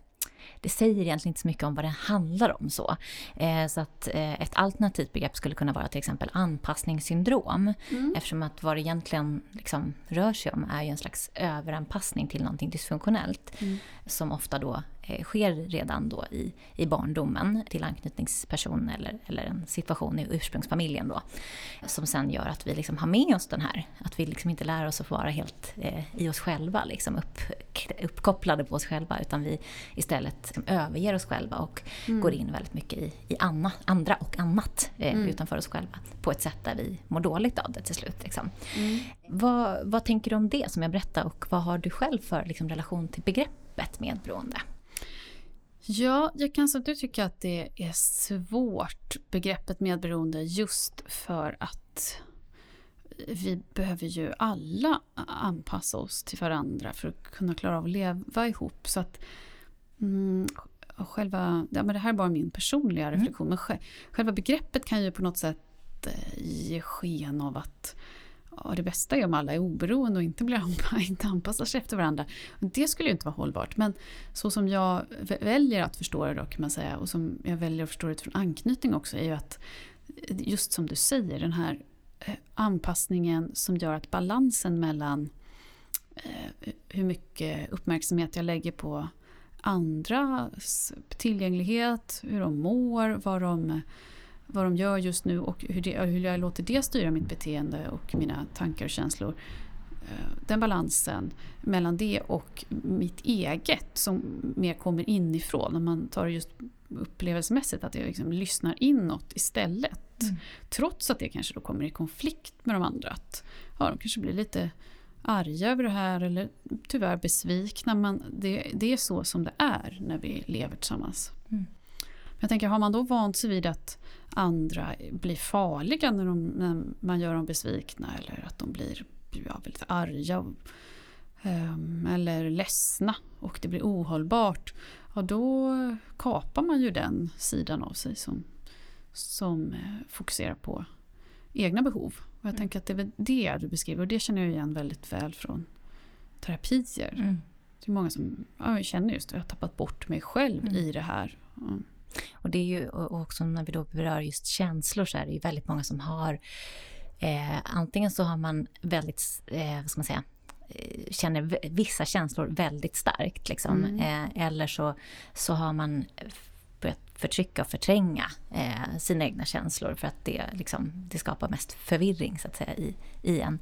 det säger egentligen inte så mycket om vad det handlar om. Så, eh, så att eh, ett alternativt begrepp skulle kunna vara till exempel anpassningssyndrom. Mm. Eftersom att vad det egentligen liksom rör sig om är ju en slags överanpassning till någonting dysfunktionellt. Mm. Som ofta då sker redan då i, i barndomen till anknytningsperson eller, eller en situation i ursprungsfamiljen då. Som sen gör att vi liksom har med oss den här, att vi liksom inte lär oss att vara helt eh, i oss själva, liksom upp, uppkopplade på oss själva utan vi istället liksom överger oss själva och mm. går in väldigt mycket i, i anna, andra och annat eh, mm. utanför oss själva på ett sätt där vi mår dåligt av det till slut. Liksom. Mm. Vad, vad tänker du om det som jag berättade och vad har du själv för liksom, relation till begreppet medberoende? Ja, jag kan samtidigt tycka att det är svårt, begreppet medberoende, just för att vi behöver ju alla anpassa oss till varandra för att kunna klara av att leva ihop. Så att mm, själva, ja, men det här är bara min personliga mm. reflektion, mm. men själva begreppet kan ju på något sätt eh, ge sken av att ja, det bästa är om alla är oberoende och inte, blir inte anpassar sig efter varandra. Det skulle ju inte vara hållbart. Men så som jag väljer att förstå det då kan man säga och som jag väljer att förstå det från anknytning också är ju att eh, just som du säger den här eh, anpassningen som gör att balansen mellan eh, hur mycket uppmärksamhet jag lägger på andras tillgänglighet, hur de mår, vad de vad de gör just nu och hur, det, hur jag låter det styra mitt beteende och mina tankar och känslor. Eh, den balansen mellan det och mitt eget som mer kommer inifrån. Om man tar det just upplevelsemässigt, att jag liksom lyssnar inåt istället. Mm. Trots att det kanske då kommer i konflikt med de andra. Att, ja, de kanske blir lite arga över det här eller tyvärr besvikna. Men det, det är så som det är när vi lever tillsammans. Mm. Jag tänker, har man då vant sig vid att andra blir farliga när, de, när man gör dem besvikna eller att de blir ja, väldigt arga um, eller ledsna och det blir ohållbart. Ja, då kapar man ju den sidan av sig som, som eh, fokuserar på egna behov. Och jag mm. tänker att det är det du beskriver och det känner jag igen väldigt väl från terapier. Mm. Det är många som ja, känner just att jag har tappat bort mig själv mm. i det här. Mm. Och det är ju också när vi då berör just känslor så är det ju väldigt många som har eh, antingen så har man väldigt, eh, vad ska man säga, eh, känner vissa känslor väldigt starkt. Liksom. Mm. Eh, eller så, så har man börjat förtrycka och förtränga eh, sina egna känslor för att det, liksom, det skapar mest förvirring så att säga i, i en.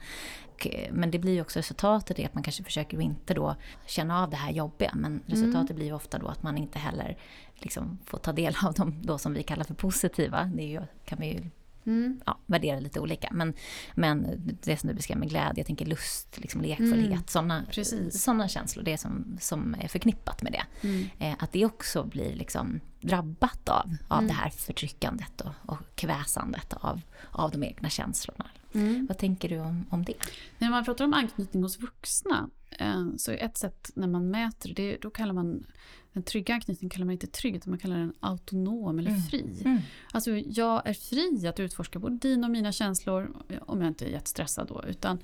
Och, eh, men det blir ju också resultatet är att man kanske försöker inte då känna av det här jobbiga men resultatet mm. blir ju ofta då att man inte heller liksom får ta del av de då som vi kallar för positiva. Det ju, kan vi ju mm. ja, värdera lite olika. Men, men det som du beskrev med glädje, jag tänker lust, liksom lekfullhet, mm. sådana känslor, det som, som är förknippat med det. Mm. Eh, att det också blir liksom drabbat av, av mm. det här förtryckandet och, och kväsandet av, av de egna känslorna. Mm. Vad tänker du om, om det? När man pratar om anknytning hos vuxna eh, så är ett sätt när man mäter det, då kallar man den trygga anknytningen kallar man inte trygg, utan man kallar den autonom eller mm. fri. Mm. Alltså jag är fri att utforska både dina och mina känslor, om jag inte är jättestressad då, utan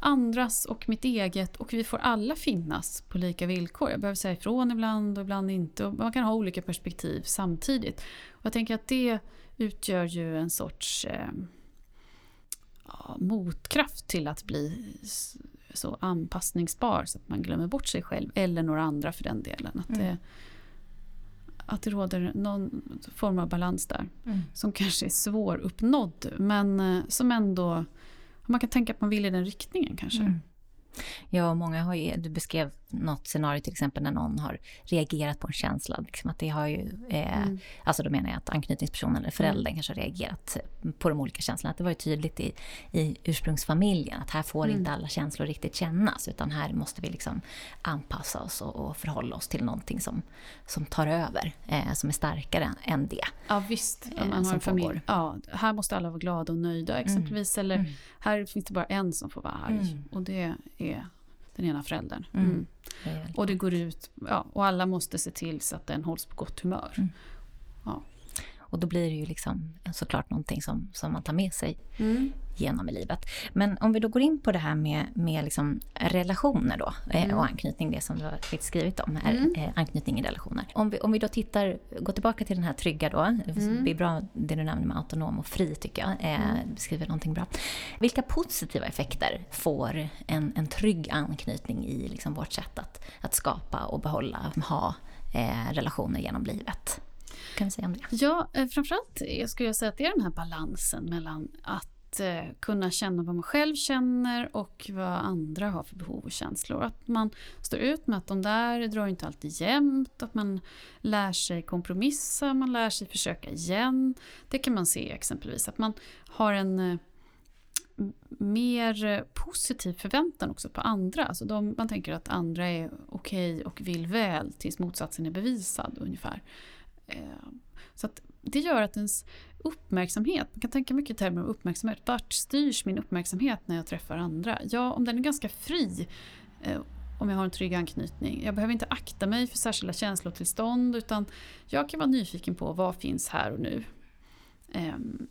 andras och mitt eget och vi får alla finnas på lika villkor. Jag behöver säga ifrån ibland och ibland inte. Och man kan ha olika perspektiv samtidigt. Och jag tänker att det utgör ju en sorts eh, motkraft till att bli så anpassningsbar så att man glömmer bort sig själv eller några andra för den delen. Att, mm. det, att det råder någon form av balans där mm. som kanske är svåruppnådd men eh, som ändå man kan tänka att man vill i den riktningen kanske. Mm. Ja, många har ju, du beskrev något scenario till exempel när någon har reagerat på en känsla. Liksom att det har ju, eh, mm. Alltså då menar jag att anknytningspersonen eller föräldern mm. kanske har reagerat på de olika känslorna. Att det var ju tydligt i, i ursprungsfamiljen att här får mm. inte alla känslor riktigt kännas utan här måste vi liksom anpassa oss och, och förhålla oss till någonting som, som tar över, eh, som är starkare än det. Ja visst, om man eh, har en familj. Ja, här måste alla vara glada och nöjda mm. exempelvis. Eller mm. här finns det bara en som får vara arg. Mm. Och det är den ena föräldern. Mm. Mm. Och det går ut, ja, och alla måste se till så att den hålls på gott humör. Mm. Och då blir det ju liksom såklart någonting som, som man tar med sig mm. genom i livet. Men om vi då går in på det här med, med liksom relationer då eh, mm. och anknytning, det som du har skrivit om, är mm. Eh, anknytning i relationer. Om vi, om vi då tittar, går tillbaka till den här trygga då, mm. det är bra det du nämner med autonom och fri tycker jag, eh, mm. beskriver någonting bra. Vilka positiva effekter får en, en trygg anknytning i liksom vårt sätt att, att skapa och behålla, ha eh, relationer genom livet? Kan vi säga om det? Ja, eh, framförallt skulle jag säga att det är den här balansen mellan att eh, kunna känna vad man själv känner och vad andra har för behov och känslor. Att man står ut med att de där drar inte alltid jämnt, att man lär sig kompromissa, man lär sig försöka igen. Det kan man se exempelvis, att man har en eh, mer positiv förväntan också på andra. Alltså de, man tänker att andra är okej okay och vill väl tills motsatsen är bevisad ungefär. Eh, så att det gör att ens uppmärksamhet, man kan tänka mycket i termer av uppmärksamhet. Vart styrs min uppmärksamhet när jag träffar andra? Ja, om den är ganska fri, eh, om jag har en trygg anknytning. Jag behöver inte akta mig för särskilda känslotillstånd utan jag kan vara nyfiken på vad finns här och nu.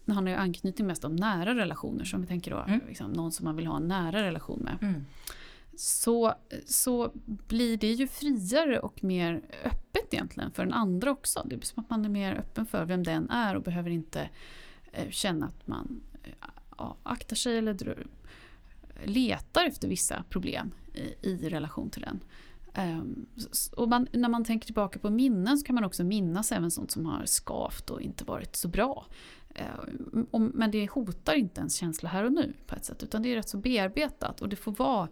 Det handlar ju anknytning mest om nära relationer, som vi tänker då, mm. liksom, någon som man vill ha en nära relation med. Mm så, så blir det ju friare och mer öppet egentligen för den andra också. Det blir som att man är mer öppen för vem den är och behöver inte eh, känna att man eh, ja, aktar sig eller letar efter vissa problem i, i relation till den. Um, och man, när man tänker tillbaka på minnen så kan man också minnas även sånt som har skavt och inte varit så bra. Ehm, uh, och, men det hotar inte ens känsla här och nu på ett sätt utan det är rätt så bearbetat och det får vara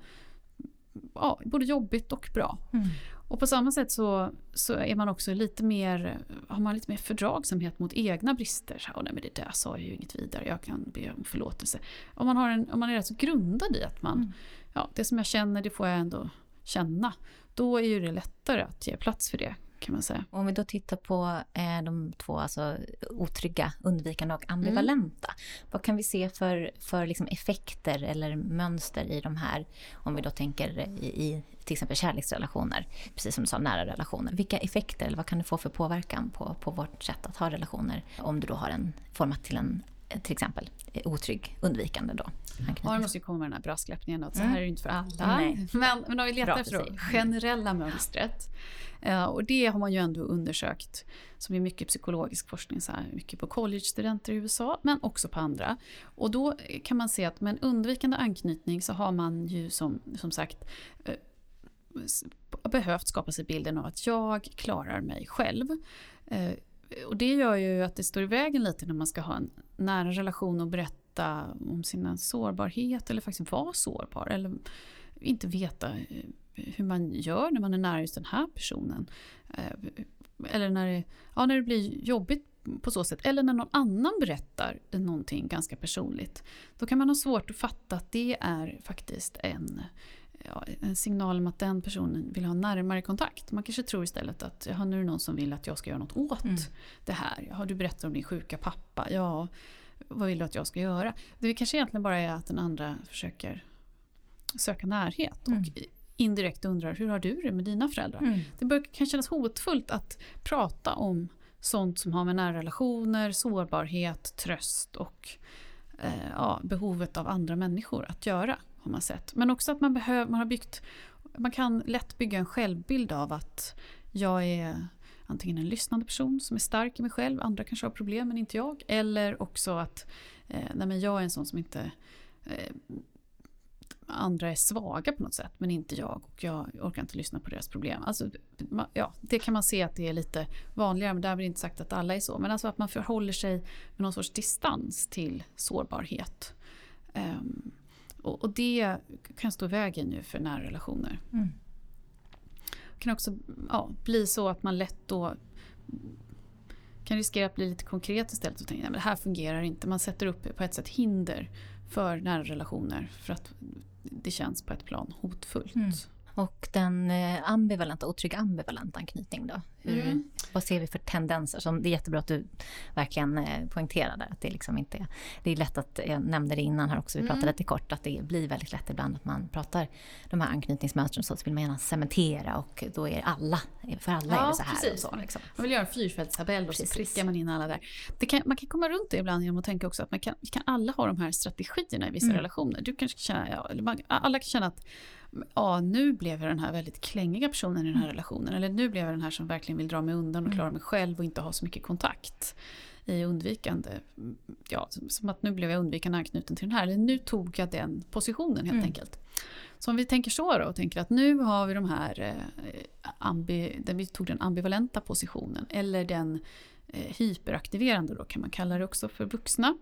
ja, både jobbigt och bra. Mm. Och på samma sätt så, så är man också lite mer, har man lite mer fördragsamhet mot egna brister. Så, oh, nej, men det där sa jag ju inget vidare, jag kan be om förlåtelse. Om man, har en, om man är rätt så grundad i att man, mm. ja, det som jag känner det får jag ändå känna. Då är ju det lättare att ge plats för det kan man säga. Om vi då tittar på eh, de två alltså, otrygga, undvikande och ambivalenta. Mm. Vad kan vi se för, för liksom effekter eller mönster i de här, om vi då tänker i, i till exempel kärleksrelationer, precis som du sa, nära relationer. Vilka effekter eller vad kan det få för påverkan på, på vårt sätt att ha relationer om du då har en format till en till exempel otrygg, undvikande då. Ja, det måste ju komma med den här brasklappningen att så här är det inte för alla. Nej. Men, men om vi letar efter det generella mönstret. Uh, och det har man ju ändå undersökt, som är mycket psykologisk forskning, så här, mycket på college-studenter i USA, men också på andra. Och då kan man se att med en undvikande anknytning så har man ju som, som sagt uh, behövt skapa sig bilden av att jag klarar mig själv. Och det gör ju att det står i vägen lite när man ska ha en nära relation och berätta om sin sårbarhet eller faktiskt vara sårbar. Eller inte veta eh, hur man gör när man är nära just den här personen. Eh, eller när det, ja, när det blir jobbigt på så sätt. Eller när någon annan berättar någonting ganska personligt. Då kan man ha svårt att fatta att det är faktiskt en ja, en signal om att den personen vill ha närmare kontakt. Man kanske tror istället att nu är det någon som vill att jag ska göra något åt mm. det här. Har du berättat om din sjuka pappa? Ja, vad vill du att jag ska göra? Det kanske egentligen bara är att den andra försöker söka närhet och Mm. indirekt undrar hur har du det med dina föräldrar? Mm. Det bör, kan kännas hotfullt att prata om sånt som har med nära relationer, sårbarhet, tröst och eh, ja, behovet av andra människor att göra. Har man. Men också att man, behöver, man har byggt, man kan lätt bygga en självbild av att jag är antingen en lyssnande person som är stark i mig själv, andra kanske har problem men inte jag. Eller också att eh, nej men jag är en sån som inte eh, andra är svaga på något sätt men inte jag och jag orkar inte lyssna på deras problem. Alltså, ja, det kan man se att det är lite vanligare men därmed inte sagt att alla är så. Men alltså att man förhåller sig med någon sorts distans till sårbarhet. Ehm, och, och det kan stå i vägen ju för nära relationer. Mm. Det kan också ja, bli så att man lätt då kan riskera att bli lite konkret istället och tänka att det här fungerar inte. Man sätter upp på ett sätt hinder för nära relationer för att det känns på ett plan hotfullt. Mm. Och den eh, ambivalenta, otrygga ambivalenta anknytning då? Hur, Mm. Vad ser vi för tendenser? Som, det är jättebra att du verkligen eh, poängterade att det liksom inte är... Det är lätt att, jag nämnde det innan här också, vi Mm. pratade lite kort, att det blir väldigt lätt ibland att man pratar de här anknytningsmönstren så, så vill man gärna cementera och då är alla, för alla är Ja, det så här precis. och så. Liksom. Man vill göra en fyrfältstabell och så prickar man in alla där. Kan, man kan komma runt det ibland genom att tänka också att man kan, vi kan alla ha de här strategierna i vissa Mm. relationer. Du kanske kan känna, ja, alla kan känna att ja, nu blev jag den här väldigt klängiga personen i den här Mm. relationen. Eller nu blev jag den här som verkligen vill dra mig undan och klara mig själv och inte ha så mycket kontakt i undvikande. Ja, som- att nu blev jag undvikande anknuten till den här. Eller nu tog jag den positionen helt Mm. enkelt. Så om vi tänker så då och tänker att nu har vi de här, eh, ambi, den, vi tog den ambivalenta positionen eller den eh, hyperaktiverande då kan man kalla det också för vuxna.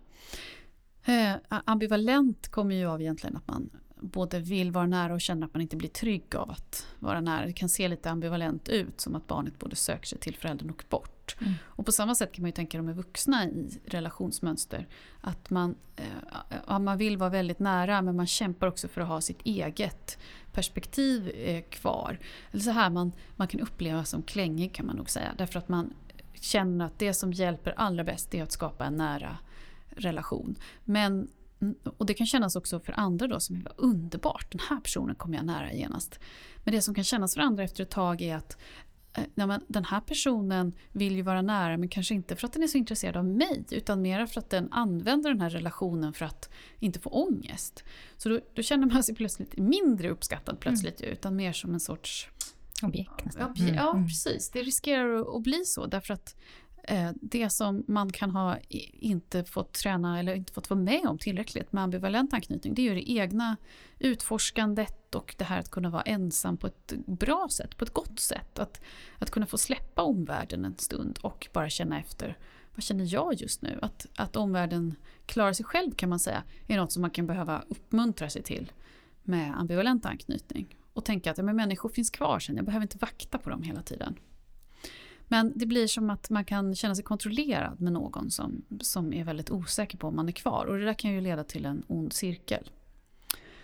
Eh, ambivalent kommer ju av egentligen att man både vill vara nära och känner att man inte blir trygg av att vara nära. Det kan se lite ambivalent ut som att barnet både söker sig till föräldern och bort. Mm. Och på samma sätt kan man ju tänka de vuxna i relationsmönster. Att man, eh, man vill vara väldigt nära men man kämpar också för att ha sitt eget perspektiv eh, kvar. Eller så här, man, man kan uppleva som klängig kan man nog säga. Därför att man känner att det som hjälper allra bäst är att skapa en nära relation. Men, och det kan kännas också för andra då som är underbart, den här personen kommer jag nära genast. Men det som kan kännas för andra efter ett tag är att eh, nej den här personen vill ju vara nära men kanske inte för att den är så intresserad av mig utan mer för att den använder den här relationen för att inte få ångest. Så då, då känner man sig plötsligt mindre uppskattad plötsligt ju, utan mer som en sorts Objekt Ja, nästan. pre- ja Mm. precis. Det riskerar att- bli så därför att Eh, det som man kan ha inte fått träna eller inte fått vara med om tillräckligt med ambivalent anknytning det är ju det egna utforskandet och det här att kunna vara ensam på ett bra sätt, på ett gott sätt. Att, att kunna få släppa omvärlden en stund och bara känna efter vad känner jag just nu? Att, att omvärlden klarar sig själv kan man säga är något som man kan behöva uppmuntra sig till med ambivalent anknytning. Och tänka att ja, men människor finns kvar sen, jag behöver inte vakta på dem hela tiden. Men det blir som att man kan känna sig kontrollerad med någon som, som är väldigt osäker på om man är kvar. Och det där kan ju leda till en ond cirkel.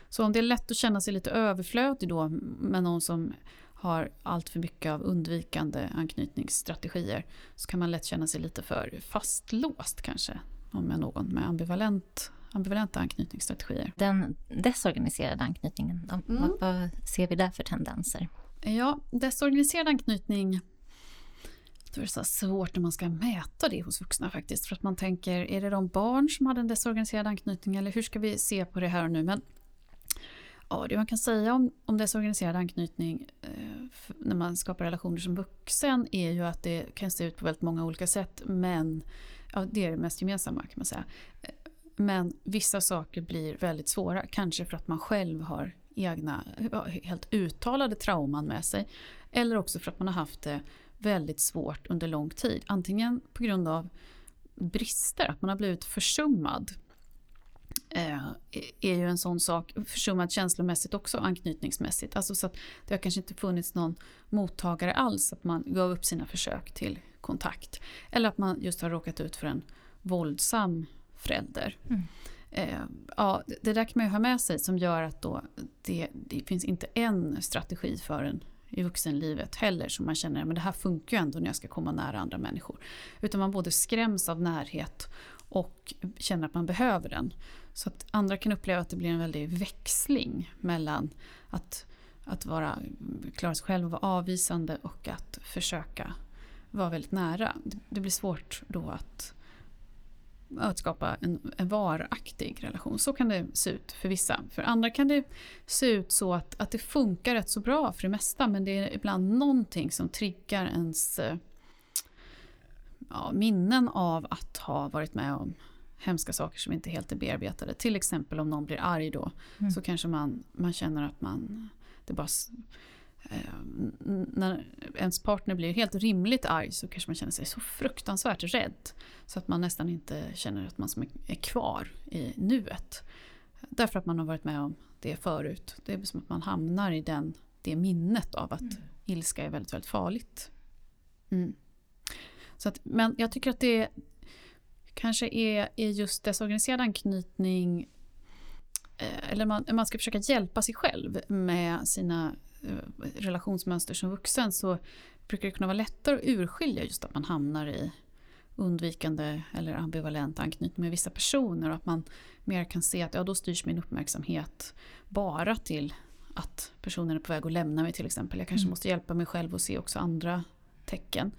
Så om det är lätt att känna sig lite överflödig då med någon som har allt för mycket av undvikande anknytningsstrategier så kan man lätt känna sig lite för fastlåst kanske om med någon med ambivalent, ambivalenta anknytningsstrategier. Den desorganiserade anknytningen, Mm. vad, vad ser vi där för tendenser? Ja, desorganiserad anknytning då är det så svårt när man ska mäta det hos vuxna faktiskt. För att man tänker, är det de barn som hade en desorganiserad anknytning eller hur ska vi se på det här och nu? Men ja, det man kan säga om, om desorganiserad anknytning eh, när man skapar relationer som vuxen är ju att det kan se ut på väldigt många olika sätt. Men ja, det är det mest gemensamma kan man säga. Eh, men vissa saker blir väldigt svåra, kanske för att man själv har egna helt uttalade trauman med sig. Eller också för att man har haft det väldigt svårt under lång tid. Antingen på grund av brister, att man har blivit försummad. Eh, är ju en sån sak, försummad känslomässigt också anknytningsmässigt. Alltså så att det har kanske inte funnits någon mottagare alls, att man gav upp sina försök till kontakt. Eller att man just har råkat ut för en våldsam förälder. Mm. Eh, ja, det- där kan man ju ha med sig som gör att då det, det finns inte en strategi för en i vuxenlivet heller som man känner att det här funkar ju ändå när jag ska komma nära andra människor. Utan man både skräms av närhet och känner att man behöver den. Så att andra kan uppleva att det blir en väldig växling mellan att, att vara, klara sig själv och vara avvisande och att försöka vara väldigt nära. Det blir svårt då att, att skapa en, en varaktig relation. Så kan det se ut för vissa. För andra kan det se ut så att, att det funkar rätt så bra för det mesta men det är ibland någonting som triggar ens ja, minnen av att ha varit med om hemska saker som inte helt är bearbetade. Till exempel om någon blir arg då mm. så kanske man, man känner att man det bara eh, när ens partner blir helt rimligt arg så kanske man känner sig så fruktansvärt rädd så att man nästan inte känner att man är kvar i nuet. Därför att man har varit med om det förut. Det är som att man hamnar i den, det minnet av att mm. ilska är väldigt, väldigt farligt. Mm. Så att, men jag tycker att det kanske är, är just desorganiserad anknytning eh, eller man, man ska försöka hjälpa sig själv med sina eh, relationsmönster som vuxen så brukar det kunna vara lättare att urskilja just att man hamnar i undvikande eller ambivalent anknytning med vissa personer och att man mer kan se att ja, då styrs min uppmärksamhet bara till att personen är på väg att lämna mig till exempel. Jag kanske mm. måste hjälpa mig själv och se också andra tecken.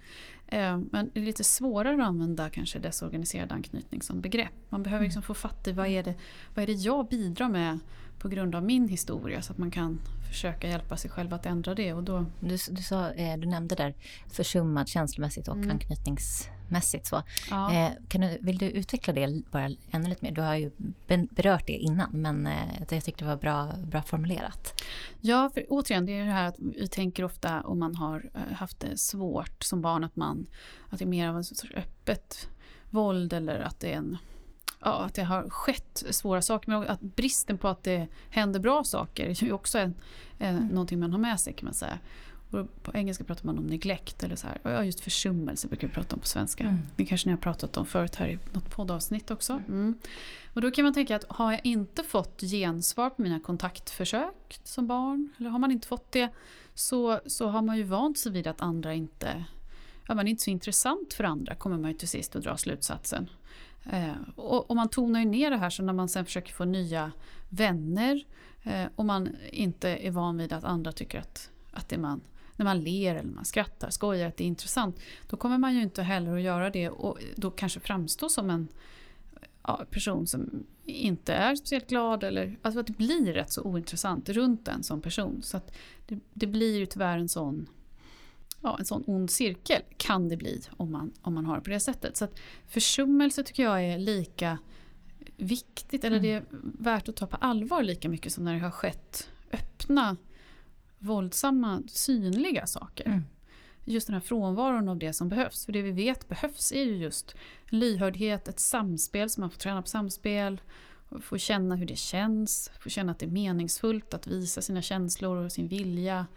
Eh, men det är lite svårare att använda kanske desorganiserad anknytning som begrepp. Man behöver mm. liksom få fatt i vad är, det, vad är det jag bidrar med på grund av min historia så att man kan försöka hjälpa sig själv att ändra det. Och då... du, du, sa, eh, du nämnde där försummad känslomässigt och mm. anknytnings mässigt. Så. Ja. Eh, kan du, vill du utveckla det bara ännu lite mer? Du har ju berört det innan, men eh, jag tyckte det var bra, bra formulerat. Ja, för återigen, det är det här att vi tänker ofta om man har haft det svårt som barn, att, man, att det är mer av sorts öppet våld eller att det är en ja, att det har skett svåra saker, men att bristen på att det händer bra saker är ju också en, en, mm. någonting man har med sig kan man säga. Och på engelska pratar man om neglect eller så här. Ja, just försummelse brukar vi prata om på svenska. Mm. Det kanske ni har pratat om förut här i något poddavsnitt också. Mm. mm. Och då kan man tänka att har jag inte fått gensvar på mina kontaktförsök som barn, eller har man inte fått det, så, så har man ju vant sig vid att andra inte, ja man är inte så intressant för andra, kommer man ju till sist att dra slutsatsen. Eh, och, och, man tonar ju ner det här så när man sen försöker få nya vänner eh, och man inte är van vid att andra tycker att, att det man när man ler eller man skrattar, skojar, att det är intressant. Då kommer man ju inte heller att göra det och då kanske framstå som en ja, person som inte är speciellt glad. Eller, alltså att det blir rätt så ointressant runt en som person. Så att det, det blir ju tyvärr en sån ja, en sån ond cirkel kan det bli om man, om man har det på det sättet. Så att försummelse tycker jag är lika viktigt, eller mm. det är värt att ta på allvar lika mycket som när det har skett öppna våldsamma, synliga saker. Mm. Just den här frånvaron av det som behövs. För det vi vet behövs är ju just lyhördhet, ett samspel, så man får träna på samspel, få känna hur det känns, få känna att det är meningsfullt att visa sina känslor och sin vilja.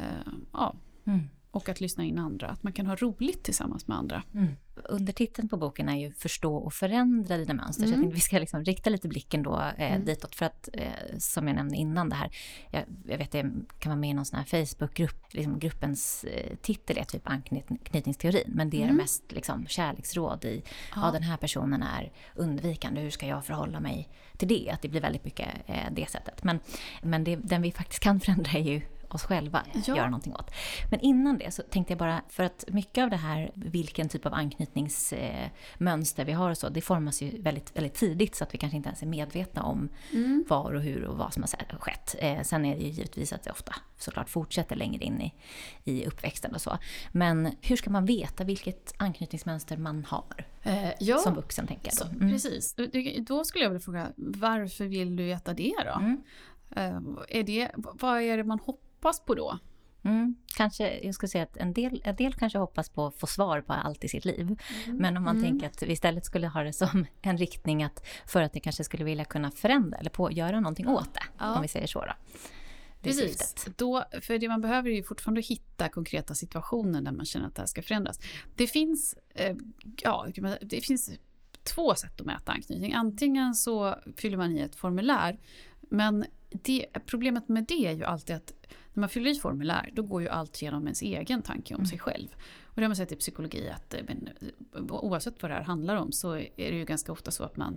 Uh, ja. Mm. Och att lyssna in andra, att man kan ha roligt tillsammans med andra. Mm. Undertiteln på boken är ju Förstå och förändra dina mönster. Mm. Så jag mm. tänkte vi ska liksom rikta lite blicken då eh, mm. ditåt. För att, eh, som jag nämnde innan det här, jag, jag vet det kan vara med i någon sån här Facebookgrupp. Liksom gruppens eh, titel är typ anknytningsteorin. Men det är mm. mest liksom, kärleksråd i, ja. ja den här personen är undvikande, hur ska jag förhålla mig till det? Att det blir väldigt mycket eh, det sättet. Men, men det, den vi faktiskt kan förändra är ju oss själva ja. göra någonting åt. Men innan det så tänkte jag bara, för att mycket av det här, vilken typ av anknytningsmönster vi har och så, det formas ju väldigt, väldigt tidigt så att vi kanske inte ens är medvetna om mm. var och hur och vad som har skett. Eh, sen är det ju givetvis att det ofta såklart fortsätter längre in i, i uppväxten och så. Men hur ska man veta vilket anknytningsmönster man har? Eh, ja, som vuxen tänker jag då. Mm. Precis. Då skulle jag vilja fråga, varför vill du veta det då? Mm. Eh, är det, vad är det man hoppas hoppas på då? Mm, kanske, jag skulle säga att en del, en del kanske hoppas på att få svar på allt i sitt liv. Mm. Men om man mm. tänker att vi istället skulle ha det som en riktning att för att det kanske skulle vilja kunna förändra eller på, göra någonting åt det. Ja. Om vi säger så då. Det Precis. Då, för det man behöver är ju fortfarande hitta konkreta situationer där man känner att det här ska förändras. Det finns, eh, ja, det finns två sätt att mäta anknytning. Antingen så fyller man i ett formulär, men det, problemet med det är ju alltid att när man fyller i formulär, då går ju allt genom ens egen tanke om mm. sig själv. Och det har man sett i psykologi att men, oavsett vad det här handlar om så är det ju ganska ofta så att man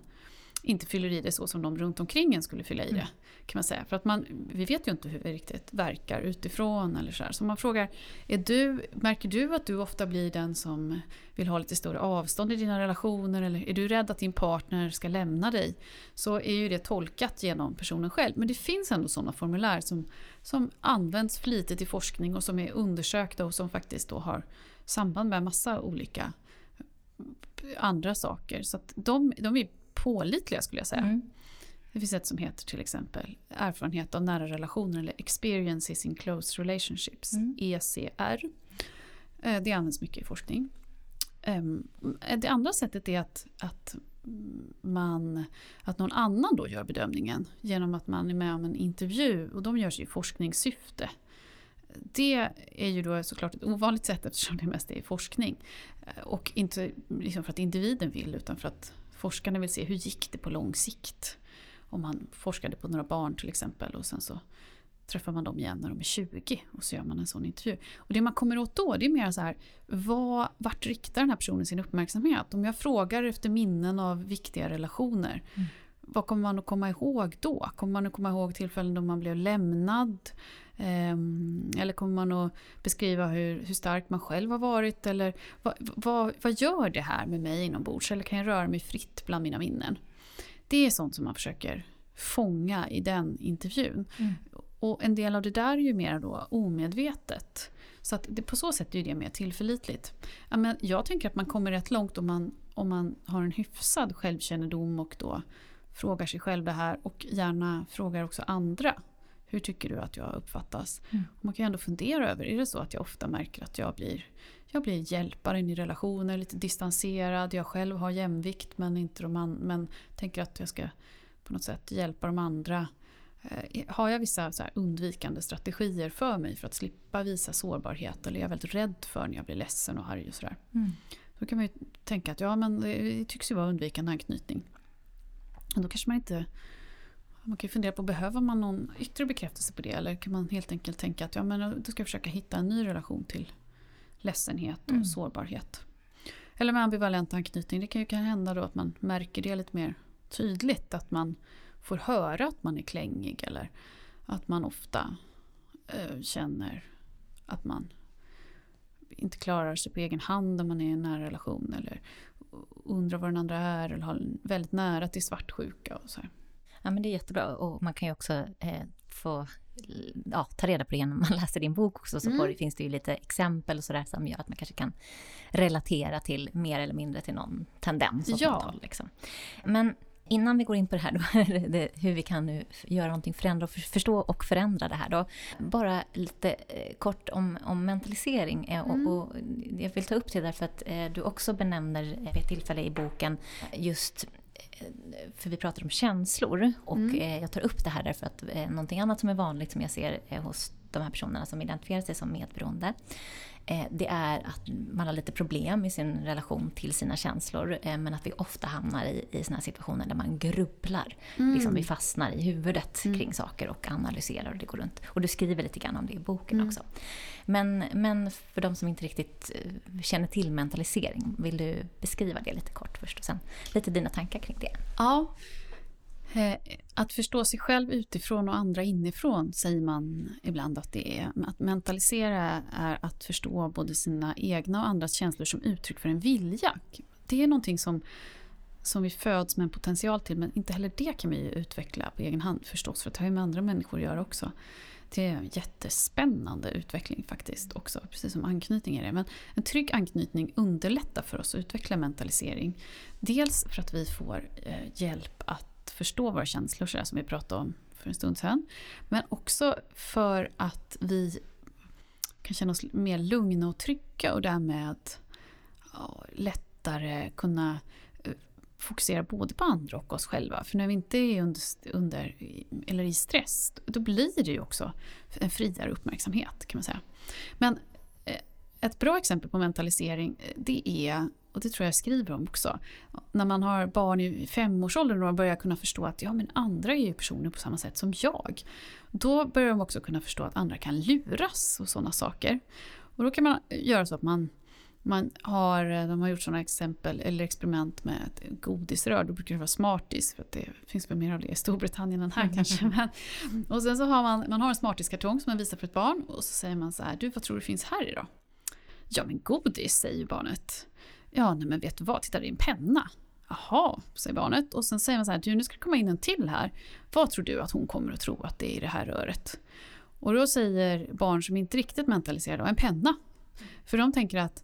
inte fyller i det så som de runt omkring en skulle fylla i det. Mm. kan man säga. För att man, vi vet ju inte hur vi riktigt verkar utifrån. eller Så, här. så man frågar, är du, märker du att du ofta blir den som vill ha lite större avstånd i dina relationer? Eller är du rädd att din partner ska lämna dig? Så är ju det tolkat genom personen själv. Men det finns ändå sådana formulär som, som används flitigt i forskning och som är undersökta och som faktiskt då har samband med massa olika andra saker. Så de, de är pålitliga skulle jag säga. Mm. Det finns ett som heter till exempel erfarenhet av nära relationer eller experiences in close relationships, mm. ECR. Eh, det används mycket i forskning. Ehm, det andra sättet är att, att, man, att någon annan då gör bedömningen genom att man är med om en intervju och de görs i forskningssyfte. Det är ju då såklart ett ovanligt sätt eftersom det mest är forskning. Eh, och inte liksom för att individen vill utan för att forskarna vill se hur gick det på lång sikt. Om man forskade på några barn till exempel och sen så träffar man dem igen när de är 20 och så gör man en sån intervju. Och det man kommer åt då det är mer så här, vad, vart riktar den här personen sin uppmärksamhet? Om jag frågar efter minnen av viktiga relationer, mm. vad kommer man att komma ihåg då? Kommer man att komma ihåg tillfällen då man blev lämnad? Um, eller kommer man att beskriva hur, hur stark man själv har varit? Eller vad, vad, vad gör det här med mig inombords? Eller kan jag röra mig fritt bland mina minnen? Det är sånt som man försöker fånga i den intervjun. Mm. Och en del av det där är ju mer då omedvetet. Så att det, på så sätt är det mer tillförlitligt. Ja, men jag tänker att man kommer rätt långt om man, om man har en hyfsad självkännedom och då frågar sig själv det här och gärna frågar också andra hur tycker du att jag uppfattas? Mm. man kan ju ändå fundera över, är det så att jag ofta märker att jag blir, jag blir hjälparen i relationer, lite distanserad, jag själv har jämvikt men, inte de an, men tänker att jag ska på något sätt hjälpa de andra. Eh, har jag vissa undvikande strategier för mig för att slippa visa sårbarhet eller är jag väldigt rädd för när jag blir ledsen och arg och sådär. Mm. Då kan man ju tänka att ja men det tycks ju vara undvikande anknytning. Men då kanske man inte man kan fundera på, behöver man någon yttre bekräftelse på det? Eller kan man helt enkelt tänka att ja, men då ska jag försöka hitta en ny relation till ledsenhet och mm. sårbarhet. Eller med ambivalent anknytning, det kan ju kan hända då att man märker det lite mer tydligt. Att man får höra att man är klängig eller att man ofta eh, känner att man inte klarar sig på egen hand om man är i en nära relation. Eller undrar vad den andra är eller har väldigt nära till svartsjuka. Och så här. Ja, men det är jättebra och man kan ju också eh, få ja, ta reda på det genom att man läser din bok också. Så mm. finns det ju lite exempel och sådär som gör att man kanske kan relatera till mer eller mindre till någon tendens. Ja. Håll, liksom. Men innan vi går in på det här, då, hur vi kan nu göra någonting, förändra och förstå och förändra det här då. Bara lite eh, kort om, om mentalisering. Eh, mm. Och, och, jag vill ta upp det därför att eh, du också benämner vid ett tillfälle i boken just för vi pratar om känslor och mm. Eh, jag tar upp det här därför att eh, någonting annat som är vanligt som jag ser eh, hos de här personerna som identifierar sig som medberoende det är att man har lite problem i sin relation till sina känslor eh, men att vi ofta hamnar i, i såna situationer där man grubblar. Mm. Liksom vi fastnar i huvudet mm. kring saker och analyserar och det går runt. Och du skriver lite grann om det i boken mm. också. Men, men för de som inte riktigt eh, känner till mentalisering, vill du beskriva det lite kort först och sen lite dina tankar kring det? Ja, Eh, Eh, att förstå sig själv utifrån och andra inifrån säger man ibland att det är. Att mentalisera är att förstå både sina egna och andras känslor som uttryck för en vilja. Det är någonting som, som vi föds med en potential till men inte heller det kan vi utveckla på egen hand förstås för det har ju med andra människor att göra också. Det är en jättespännande utveckling faktiskt också, precis som anknytning är det. Men en trygg anknytning underlättar för oss att utveckla mentalisering. Dels för att vi får eh, hjälp att förstå våra känslor så som vi pratade om för en stund sedan. Men också för att vi kan känna oss mer lugna och trygga och därmed ja, lättare kunna eh, fokusera både på andra och oss själva. För när vi inte är under, under eller i stress, då blir det ju också en friare uppmärksamhet kan man säga. Men eh, ett bra exempel på mentalisering eh, det är och det tror jag jag skriver om också. När man har barn i femårsåldern och börjar kunna förstå att ja, men andra är ju personer på samma sätt som jag. Då börjar de också kunna förstå att andra kan luras och sådana saker. Och då kan man göra så att man man har, de har gjort sådana exempel eller experiment med ett godisrör. Då brukar det vara Smarties för att det finns väl mer av det i Storbritannien än här mm. kanske. Men, och sen så har man, man har en Smarties-kartong som man visar för ett barn och så säger man så här, du vad tror du finns här idag? Ja men godis säger barnet. Ja nej men vet du vad, titta det är en penna. Jaha, säger barnet. Och sen säger man så här, du nu ska det komma in en till här. Vad tror du att hon kommer att tro att det är i det här röret? Och då säger barn som inte riktigt mentaliserade, en penna. För de tänker att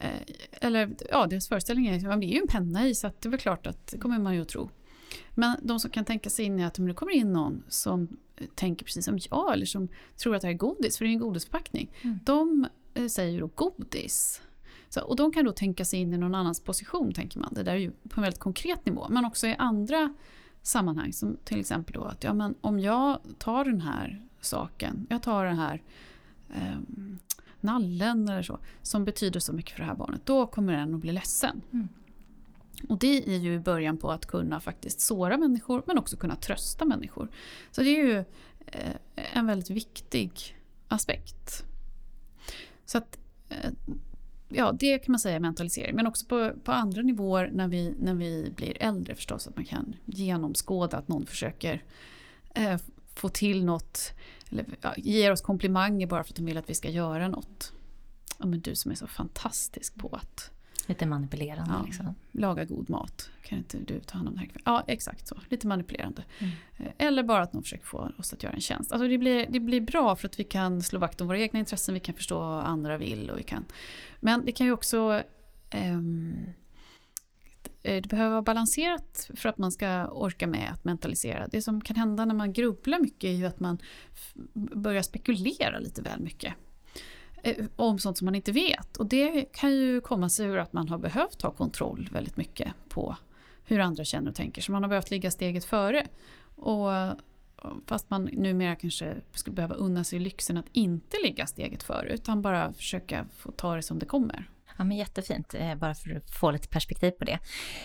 Eh, eller ja, deras föreställning är att man blir ju en penna i så att det är väl klart att det kommer man ju att tro. Men de som kan tänka sig in i att om det kommer in någon som tänker precis som jag eller som tror att det här är godis, för det är en godisförpackning. Mm. De eh, säger ju då godis. Så, och de kan då tänka sig in i någon annans position, tänker man. Det där är ju på en väldigt konkret nivå. Men också i andra sammanhang, som till exempel då att ja, men om jag tar den här saken, jag tar den här um, nallen eller så, som betyder så mycket för det här barnet, då kommer den att bli ledsen. Mm. Och det är ju början på att kunna faktiskt såra människor men också kunna trösta människor. Så det är ju eh, en väldigt viktig aspekt. Så att, eh, ja, det kan man säga är mentalisering. Men också på, på andra nivåer när vi, när vi blir äldre förstås. Att man kan genomskåda att någon försöker eh, få till något eller ja, ger oss komplimanger bara för att de vill att vi ska göra något. Ja, men du som är så fantastisk på att Lite manipulerande ja, liksom. Laga god mat. Kan inte du ta hand om det här Ja, exakt så. Lite manipulerande. Mm. Eh, eller bara att någon försöker få oss att göra en tjänst. Alltså det, blir, det blir bra för att vi kan slå vakt om våra egna intressen, vi kan förstå vad andra vill. Och vi kan, men det kan ju också um, Eh, det behöver vara balanserat för att man ska orka med att mentalisera. Det som kan hända när man grubblar mycket är ju att man börjar spekulera lite väl mycket. Eh, om sånt som man inte vet. Och det kan ju komma sig ur att man har behövt ha kontroll väldigt mycket på hur andra känner och tänker. Så man har behövt ligga steget före. Och eh, fast man numera kanske skulle behöva unna sig lyxen att inte ligga steget före utan bara försöka få ta det som det kommer. Ja, men jättefint, eh, bara för att få lite perspektiv på det.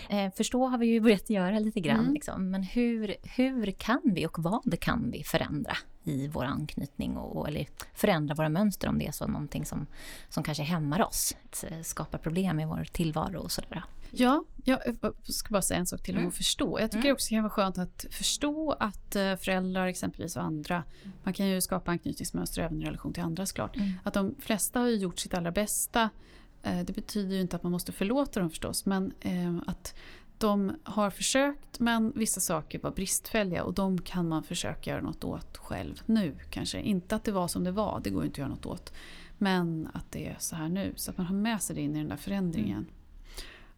Eh, förstå har vi ju börjat göra lite grann, mm. liksom. men hur, hur kan vi och vad kan vi förändra i vår anknytning och, eller förändra våra mönster om det är så någonting som, som kanske hämmar oss, eh, skapar problem i vår tillvaro och sådär. Ja, jag ska bara säga en sak till om mm. att förstå. Jag tycker mm. också det kan vara skönt att förstå att föräldrar exempelvis och andra, man kan ju skapa anknytningsmönster även i relation till andra såklart, mm. att de flesta har gjort sitt allra bästa det betyder ju inte att man måste förlåta dem förstås, men eh, att de har försökt men vissa saker var bristfälliga och de kan man försöka göra något åt själv nu kanske. Inte att det var som det var, det går inte att göra något åt. Men att det är så här nu, så att man har med sig det in i den där förändringen. Mm.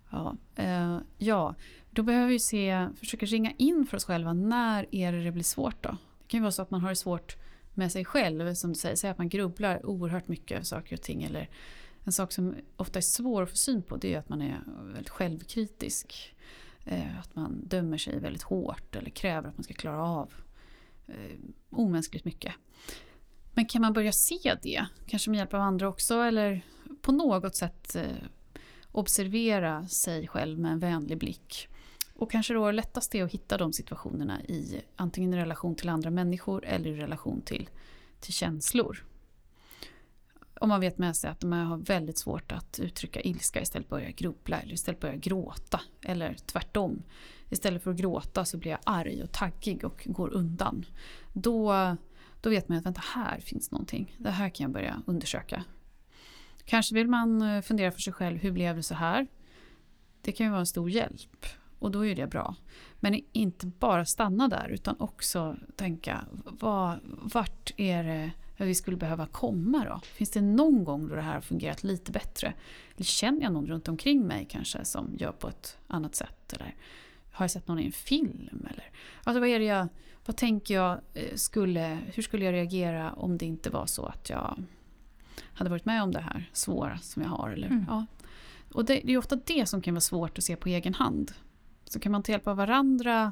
Ja, eh, ja, då behöver vi se, försöka ringa in för oss själva, när är det det blir svårt då? Det kan ju vara så att man har det svårt med sig själv, som du säger, säg att man grubblar oerhört mycket över saker och ting eller en sak som ofta är svår att få syn på det är att man är väldigt självkritisk. Eh, att man dömer sig väldigt hårt eller kräver att man ska klara av eh, omänskligt mycket. Men kan man börja se det, kanske med hjälp av andra också, eller på något sätt eh, observera sig själv med en vänlig blick. Och kanske då lättast är att hitta de situationerna i antingen i relation till andra människor eller i relation till, till känslor. Om man vet med sig att man har väldigt svårt att uttrycka ilska istället börjar grubbla eller istället börjar gråta. Eller tvärtom. Istället för att gråta så blir jag arg och taggig och går undan. Då, då vet man att vänta, här finns någonting. Det här kan jag börja undersöka. Kanske vill man eh, fundera för sig själv, hur blev det så här? Det kan ju vara en stor hjälp och då är det bra. Men inte bara stanna där utan också tänka, vad, vart är det vi skulle behöva komma då? Finns det någon gång då det här har fungerat lite bättre? Eller känner jag någon runt omkring mig kanske som gör på ett annat sätt? Eller har jag sett någon i en film? Eller, alltså vad är det jag, vad tänker jag eh, skulle, hur skulle jag reagera om det inte var så att jag hade varit med om det här svåra som jag har? Eller, mm. ja. Och det, det är ofta det som kan vara svårt att se på egen hand. Så kan man ta hjälp av varandra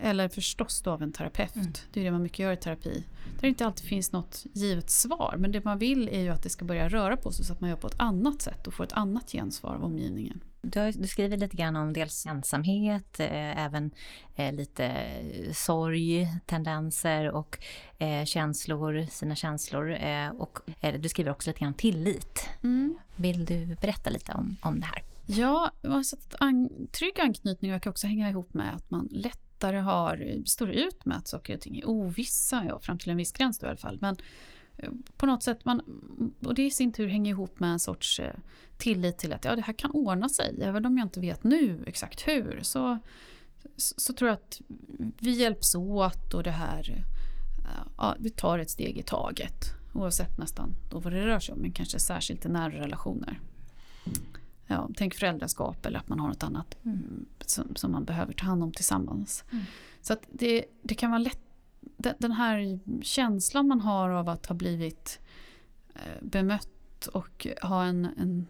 eller förstås då av en terapeut. Mm. Det är det man mycket gör i terapi. Där det inte alltid finns något givet svar. Men det man vill är ju att det ska börja röra på sig så att man gör på ett annat sätt och får ett annat gensvar av omgivningen. Du, du, skriver lite grann om dels ensamhet, eh, även eh, lite sorg, tendenser och eh, känslor, sina känslor. Eh, och eh, du skriver också lite grann om tillit. Mm. Vill du berätta lite om, om det här? Ja, alltså an trygg anknytning verkar också hänga ihop med att man lättare har, står ut med att saker och ting är ovissa, ja, fram till en viss gräns då i alla fall. Men eh, på något sätt, man, och det i sin tur hänger ihop med en sorts eh, tillit till att ja, det här kan ordna sig. Även om jag inte vet nu exakt hur så, så tror jag att vi hjälps åt och det här, eh, ja, vi tar ett steg i taget. Oavsett nästan då vad det rör sig om, men kanske särskilt i nära relationer. Ja, tänk föräldraskap eller att man har något annat mm. som, som, man behöver ta hand om tillsammans. Mm. Så att det, det kan vara lätt den här känslan man har av att ha blivit eh, bemött och ha en, en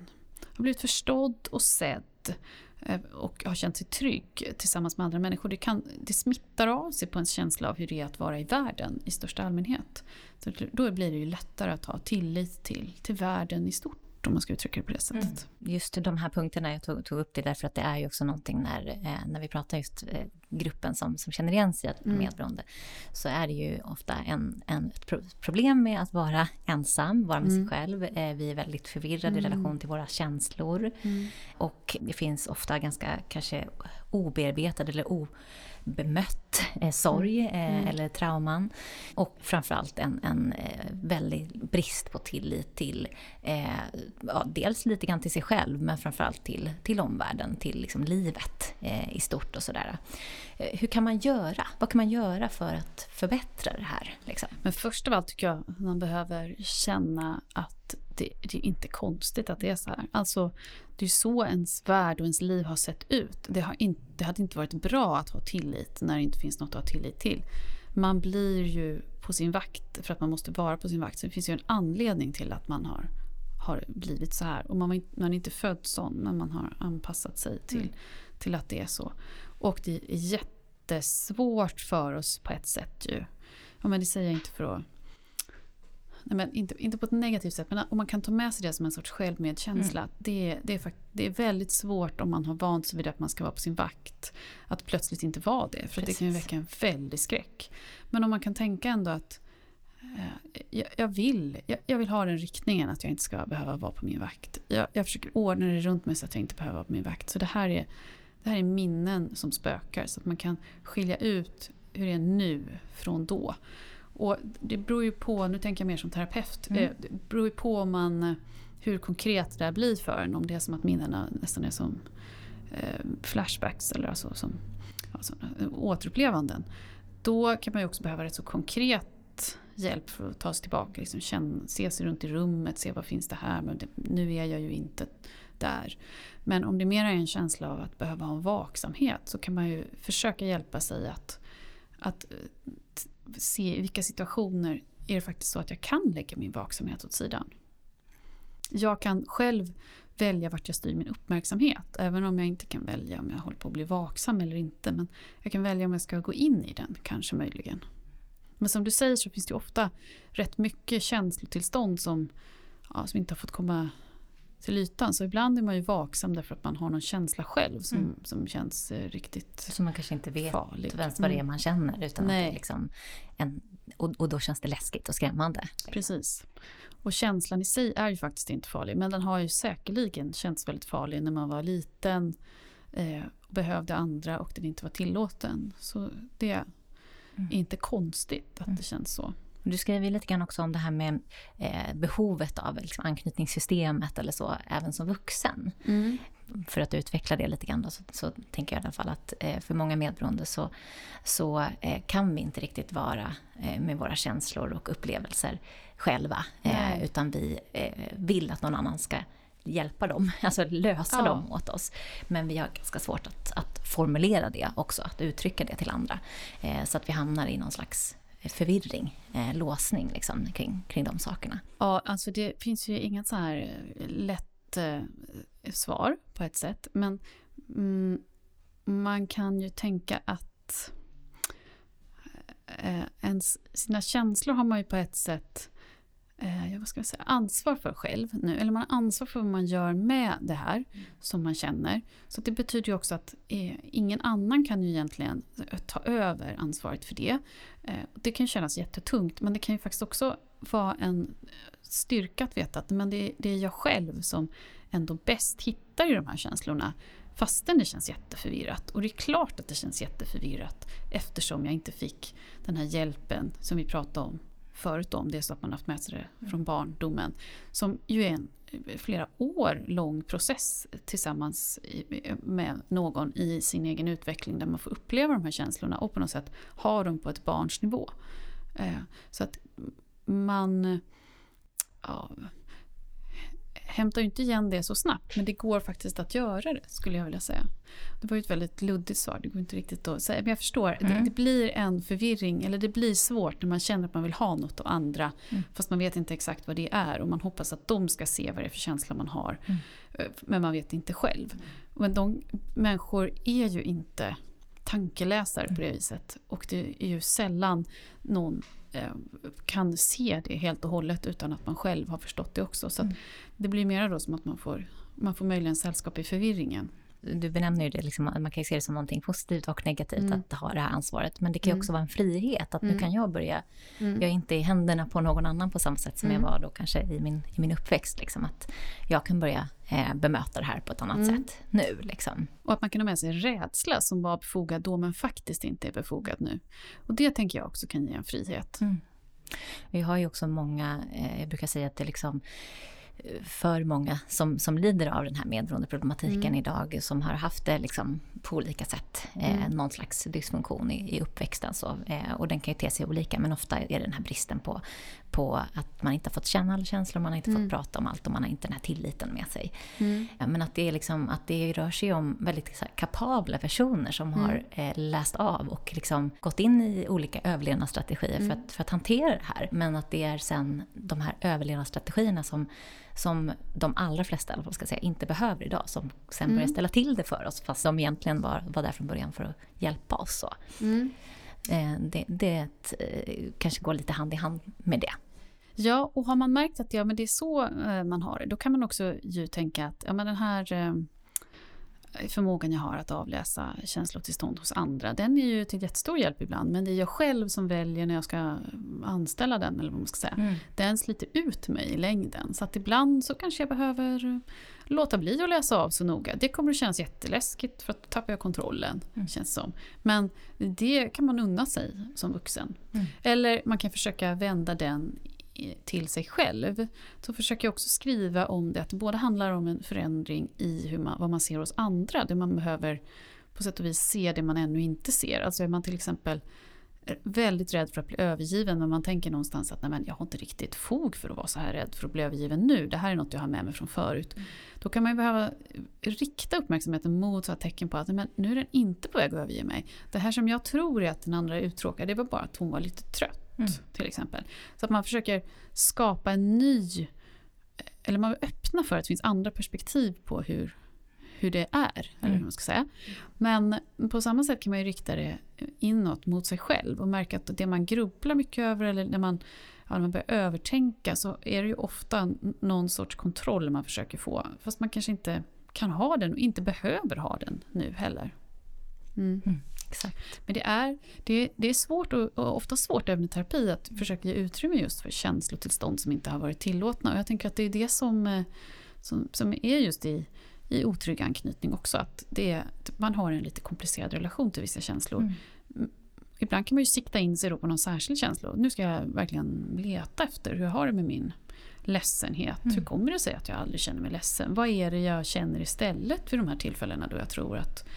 har blivit förstådd och sedd eh, och har känt sig trygg tillsammans med andra människor. Det, kan, det smittar av sig på en känsla av hur det är att vara i världen i största allmänhet. Så då blir det ju lättare att ha tillit till, till världen i stort om man ska uttrycka det på det sättet. Mm. Just de här punkterna, jag tog, tog, upp det därför att det är ju också någonting när, eh, när vi pratar just eh, gruppen som, som känner igen sig i mm. medberoende, så är det ju ofta en, en, ett problem med att vara ensam, vara med mm. sig själv. Eh, vi är väldigt förvirrade i mm. relation till våra känslor. Mm. Och det finns ofta ganska kanske obearbetade eller o bemött eh, sorg mm. eh, mm. eller trauman. Och framförallt en, en eh, väldig brist på tillit till, eh, ja, dels lite grann till sig själv men framförallt till, till omvärlden, till liksom livet eh, i stort och sådär. Hur kan man göra? Vad kan man göra för att förbättra det här? Liksom? Men först av allt tycker jag att man behöver känna att det, det, är inte konstigt att det är så här. Alltså, det är så ens värld och ens liv har sett ut. Det, har inte, det hade inte varit bra att ha tillit när det inte finns något att ha tillit till. Man blir ju på sin vakt för att man måste vara på sin vakt. Så det finns ju en anledning till att man har, har blivit så här. Och man, man är inte född sån, men man har anpassat sig till, mm. till att det är så. Och det är jättesvårt för oss på ett sätt ju. Ja, men det säger jag inte för att nej men inte, inte på ett negativt sätt, men om man kan ta med sig det som en sorts självmedkänsla. Mm. Det, det, är fakt, det är väldigt svårt om man har vant sig vid att man ska vara på sin vakt. Att plötsligt inte vara det, för det kan ju väcka en väldig skräck. Men om man kan tänka ändå att eh, jag, jag, vill, jag, jag, vill ha den riktningen att jag inte ska behöva vara på min vakt. Jag, jag försöker ordna det runt mig så att jag inte behöver vara på min vakt. Så det här är, det här är minnen som spökar, så att man kan skilja ut hur det är nu från då. Och det beror ju på, nu tänker jag mer som terapeut, mm. Eh, det beror ju på om man, eh, hur konkret det här blir för en. Om det är som att minnena nästan är som eh, flashbacks eller alltså som alltså, återupplevanden. Då kan man ju också behöva rätt så konkret hjälp för att ta sig tillbaka. Liksom känna, se sig runt i rummet, se vad finns det här. Men det, nu är jag ju inte där. Men om det mer är en känsla av att behöva ha en vaksamhet så kan man ju försöka hjälpa sig att, att se i vilka situationer är det faktiskt så att jag kan lägga min vaksamhet åt sidan. Jag kan själv välja vart jag styr min uppmärksamhet. Även om jag inte kan välja om jag håller på att bli vaksam eller inte. Men jag kan välja om jag ska gå in i den, kanske möjligen. Men som du säger så finns det ofta rätt mycket känslotillstånd som, ja, som inte har fått komma till ytan. Så ibland är man ju vaksam därför att man har någon känsla själv som, mm. som känns eh, riktigt Som man kanske inte vet farlig. ens vad det är mm. man känner. Utan Nej. Att liksom en, och, och då känns det läskigt och skrämmande. Precis. Och känslan i sig är ju faktiskt inte farlig. Men den har ju säkerligen känts väldigt farlig när man var liten. Eh, behövde andra och den inte var tillåten. Så det är mm. inte konstigt att mm. det känns så. Du skriver lite grann också om det här med eh, behovet av liksom, anknytningssystemet eller så, även som vuxen. Mm. För att utveckla det lite grann då, så, så, tänker jag i alla fall att eh, för många medberoende så, så eh, kan vi inte riktigt vara eh, med våra känslor och upplevelser själva. Eh, utan vi eh, vill att någon annan ska hjälpa dem, alltså lösa ja. dem åt oss. Men vi har ganska svårt att, att formulera det också, att uttrycka det till andra. så att vi hamnar i någon slags förvirring, eh, låsning liksom, kring, kring de sakerna. Ja, alltså det finns ju inget så här eh, lätt eh, svar på ett sätt. Men mm, man kan ju tänka att eh, ens, sina känslor har man ju på ett sätt eh, vad ska jag säga, ansvar för själv nu. Eller man har ansvar för vad man gör med det här Mm. som man känner. Så det betyder ju också att eh, ingen annan kan ju egentligen ta över ansvaret för det. Eh, det kan kännas jättetungt men det kan ju faktiskt också vara en styrka att veta att men det, det är jag själv som ändå bäst hittar i de här känslorna fastän det känns jätteförvirrat. Och det är klart att det känns jätteförvirrat eftersom jag inte fick den här hjälpen som vi pratade om förut om. Det är så att man haft med sig det från barndomen. Som ju är en flera år lång process tillsammans med någon i sin egen utveckling där man får uppleva de här känslorna och på något sätt ha dem på ett barns nivå. Eh, så att man ja, hämtar ju inte igen det så snabbt men det går faktiskt att göra det skulle jag vilja säga. Det var ju ett väldigt luddigt svar, det går inte riktigt att säga. Men jag förstår, mm. det, det, blir en förvirring eller det blir svårt när man känner att man vill ha något av andra mm. fast man vet inte exakt vad det är och man hoppas att de ska se vad det är för känsla man har. Mm. Men man vet inte själv. Men de människor är ju inte tankeläsare på det viset och det är ju sällan någon kan se det helt och hållet utan att man själv har förstått det också. Så det blir mer då som att man får, man får möjligen sällskap i förvirringen. Du benämner ju det, liksom, man kan se det som någonting positivt och negativt mm. att ha det här ansvaret. Men det kan ju också mm. vara en frihet, att nu kan jag börja, jag är inte i händerna på någon annan på samma sätt som jag var då kanske i min, i min uppväxt. Liksom, att jag kan börja eh, bemöta det här på ett annat mm. sätt nu. Liksom. Och att man kan ha med sig rädsla som var befogad då men faktiskt inte är befogad nu. Och det tänker jag också kan ge en frihet. Mm. Vi har ju också många, eh, jag brukar säga att det liksom för många som, som lider av den här medberoendeproblematiken mm. idag som har haft det liksom på olika sätt. Eh, någon slags dysfunktion i, i uppväxten. Så, eh, och den kan ju te sig olika men ofta är det den här bristen på, på att man inte har fått känna alla känslor, man har inte mm. fått prata om allt och man har inte den här tilliten med sig. Mm. Men att det, är liksom, att det rör sig om väldigt kapabla personer som har eh, läst av och liksom gått in i olika överlevnadsstrategier för, att, för att hantera det här. Men att det är sen de här överlevnadsstrategierna som som de allra flesta alla ska säga, inte behöver idag, som sen mm. börjar ställa till det för oss, fast de egentligen var, var där från början för att hjälpa oss. Så. Mm. Det, det kanske går lite hand i hand med det. Ja, och har man märkt att ja, men det är så man har det, då kan man också ju tänka att ja, men den här förmågan jag har att avläsa känslotillstånd hos andra, den är ju till jättestor hjälp ibland. Men det är jag själv som väljer när jag ska anställa den, eller vad man ska säga. Mm. Den sliter ut mig i längden. Så att ibland så kanske jag behöver låta bli att läsa av så noga. Det kommer att kännas jätteläskigt för att då tappar jag kontrollen, mm. känns som. Men det kan man unna sig som vuxen. Mm. Eller man kan försöka vända den till sig själv. Så försöker jag också skriva om det, att det både handlar om en förändring i hur man, vad man ser hos andra, där man behöver på sätt och vis se det man ännu inte ser. Alltså är man till exempel väldigt rädd för att bli övergiven men man tänker någonstans att nej men jag har inte riktigt fog för att vara så här rädd för att bli övergiven nu. Det här är något jag har med mig från förut. Mm. Då kan man ju behöva rikta uppmärksamheten mot så tecken på att men nu är den inte på väg att överge mig. Det här som jag tror är att den andra är uttråkad det var bara att hon var lite trött. Mm. till exempel. Så att man försöker skapa en ny, eller man öppnar för att det finns andra perspektiv på hur, hur det är. Mm. Eller hur man ska säga. Men på samma sätt kan man ju rikta det inåt mot sig själv och märka att det man grubblar mycket över eller när man, ja, när man börjar övertänka så är det ju ofta någon sorts kontroll man försöker få. Fast man kanske inte kan ha den och inte behöver ha den nu heller. Mm. Mm. Exakt. Men det är, det, det är svårt och, och ofta svårt även i terapi att försöka ge utrymme just för känslotillstånd som inte har varit tillåtna. Och jag tänker att det är det som, eh, som, som är just i, i otrygg anknytning också. Att det, man har en lite komplicerad relation till vissa känslor. Mm. Ibland kan man ju sikta in sig på någon särskild känsla. Nu ska jag verkligen leta efter hur jag har det med min ledsenhet. Mm. Hur kommer det sig att jag aldrig känner mig ledsen? Vad är det jag känner istället vid de här tillfällena då jag tror att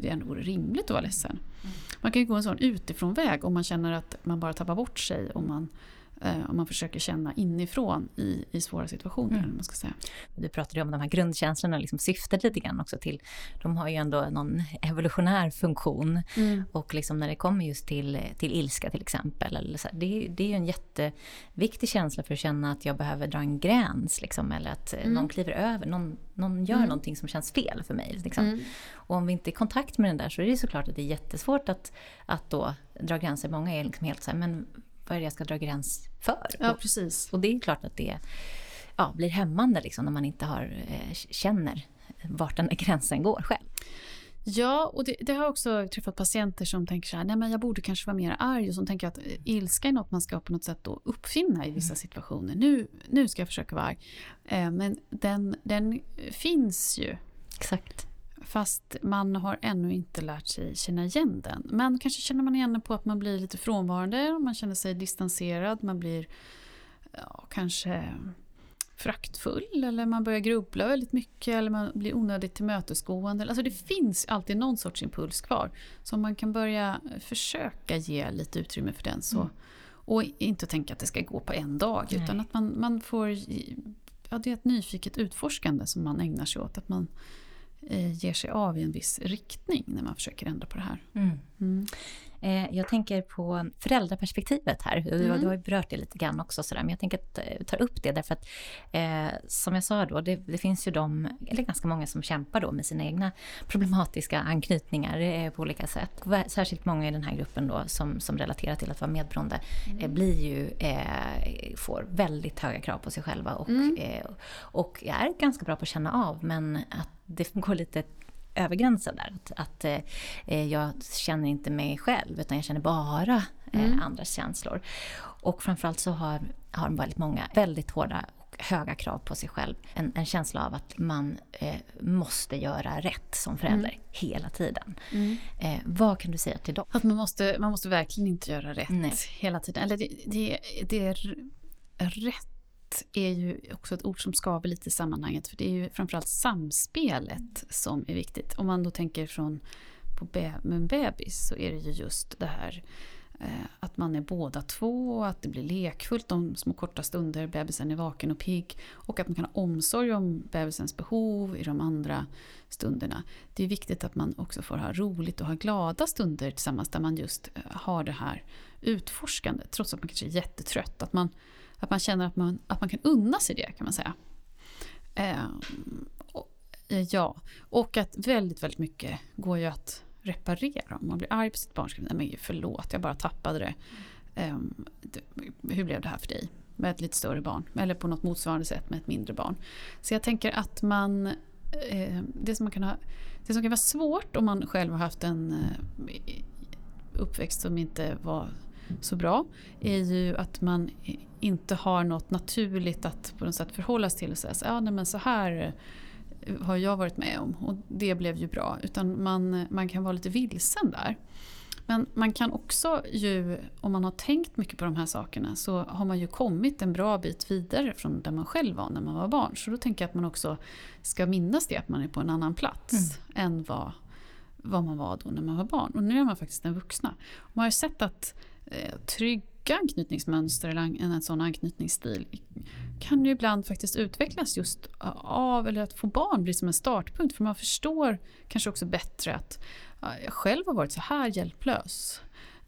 det ändå vore rimligt att vara ledsen. Man kan ju gå en sån utifrån väg om man känner att man bara tappar bort sig om man eh, om man försöker känna inifrån i, i svåra situationer. Mm. Man ska säga. Du pratade om de här grundkänslorna, liksom syftet lite grann också till, de har ju ändå någon evolutionär funktion. Mm. Och liksom när det kommer just till, till ilska till exempel, eller så det, det är ju en jätteviktig känsla för att känna att jag behöver dra en gräns, liksom, eller att mm. någon kliver över, någon, någon gör mm. någonting som känns fel för mig. Liksom. Mm. Och om vi inte är i kontakt med den där så är det såklart att det är jättesvårt att, att då dra gränser. Många är liksom helt så här, men vad är det jag ska dra gräns för? Ja, precis. Och, och det är klart att det ja, blir hämmande liksom, när man inte har, eh, känner vart den gränsen går själv. Ja, och det, det, har också träffat patienter som tänker så här, nej men jag borde kanske vara mer arg och som tänker att ilska är något man ska på något sätt då uppfinna i vissa mm. situationer. Nu, nu ska jag försöka vara arg. Eh, men den, den finns ju. Exakt. Fast man har ännu inte lärt sig känna igen den. Men kanske känner man igen den på att man blir lite frånvarande, man känner sig distanserad, man blir ja, kanske fraktfull eller man börjar grubbla väldigt mycket eller man blir onödigt tillmötesgående. Alltså det finns alltid någon sorts impuls kvar. Så om man kan börja försöka ge lite utrymme för den så mm. och inte tänka att det ska gå på en dag Nej. utan att man, man får ja, det är ett nyfiket utforskande som man ägnar sig åt. Att man ger sig av i en viss riktning när man försöker ändra på det här. Mm. Mm. Eh, jag tänker på föräldraperspektivet här. Du, mm. du har ju berört det lite grann också, sådär, men jag tänker att eh, ta upp det därför att eh, som jag sa då, det, det, finns ju de, eller ganska många som kämpar då med sina egna problematiska anknytningar eh, på olika sätt. Särskilt många i den här gruppen då som, som relaterar till att vara medberoende mm. eh, blir ju, eh, får väldigt höga krav på sig själva och, mm. och är ganska bra på att känna av men att det går lite över gränsen där. Att, att eh, jag känner inte mig själv utan jag känner bara eh, mm. andras känslor. Och framförallt så har, har väldigt många väldigt hårda och höga krav på sig själv. En, en känsla av att man eh, måste göra rätt som förälder mm. hela tiden. Mm. Eh, vad kan du säga till dem? Att man måste, man måste verkligen inte göra rätt Nej. hela tiden. Eller det, det, det är rätt är ju också ett ord som skaver lite i sammanhanget för det är ju framförallt samspelet som är viktigt. Om man då tänker från på be med en bebis så är det ju just det här eh, att man är båda två, och att det blir lekfullt de små korta stunder bebisen är vaken och pigg och att man kan ha omsorg om bebisens behov i de andra stunderna. Det är viktigt att man också får ha roligt och ha glada stunder tillsammans där man just eh, har det här utforskandet trots att man kanske är jättetrött. Att man att man känner att man, att man kan unna sig det kan man säga. Ehm, eh, och, ja, och att väldigt, väldigt mycket går ju att reparera. Om man blir arg på sitt barn, nej man säga förlåt, jag bara tappade det. Eh, hur blev det här för dig? Med ett lite större barn. Eller på något motsvarande sätt med ett mindre barn. Så jag tänker att man... Eh, det, som man kan ha, det som kan vara svårt om man själv har haft en eh, uppväxt som inte var så bra är ju att man inte har något naturligt att på något sätt förhållas till och säga så, ja, nej, men så här eh, har jag varit med om och det blev ju bra. Utan man, man kan vara lite vilsen där. Men man kan också ju, om man har tänkt mycket på de här sakerna så har man ju kommit en bra bit vidare från där man själv var när man var barn. Så då tänker jag att man också ska minnas det, att man är på en annan plats mm. än vad, vad man var då när man var barn. Och nu är man faktiskt en vuxna. Man har ju sett att trygga anknytningsmönster eller en, sån anknytningsstil kan ju ibland faktiskt utvecklas just av, eller att få barn blir som en startpunkt för man förstår kanske också bättre att jag själv har varit så här hjälplös.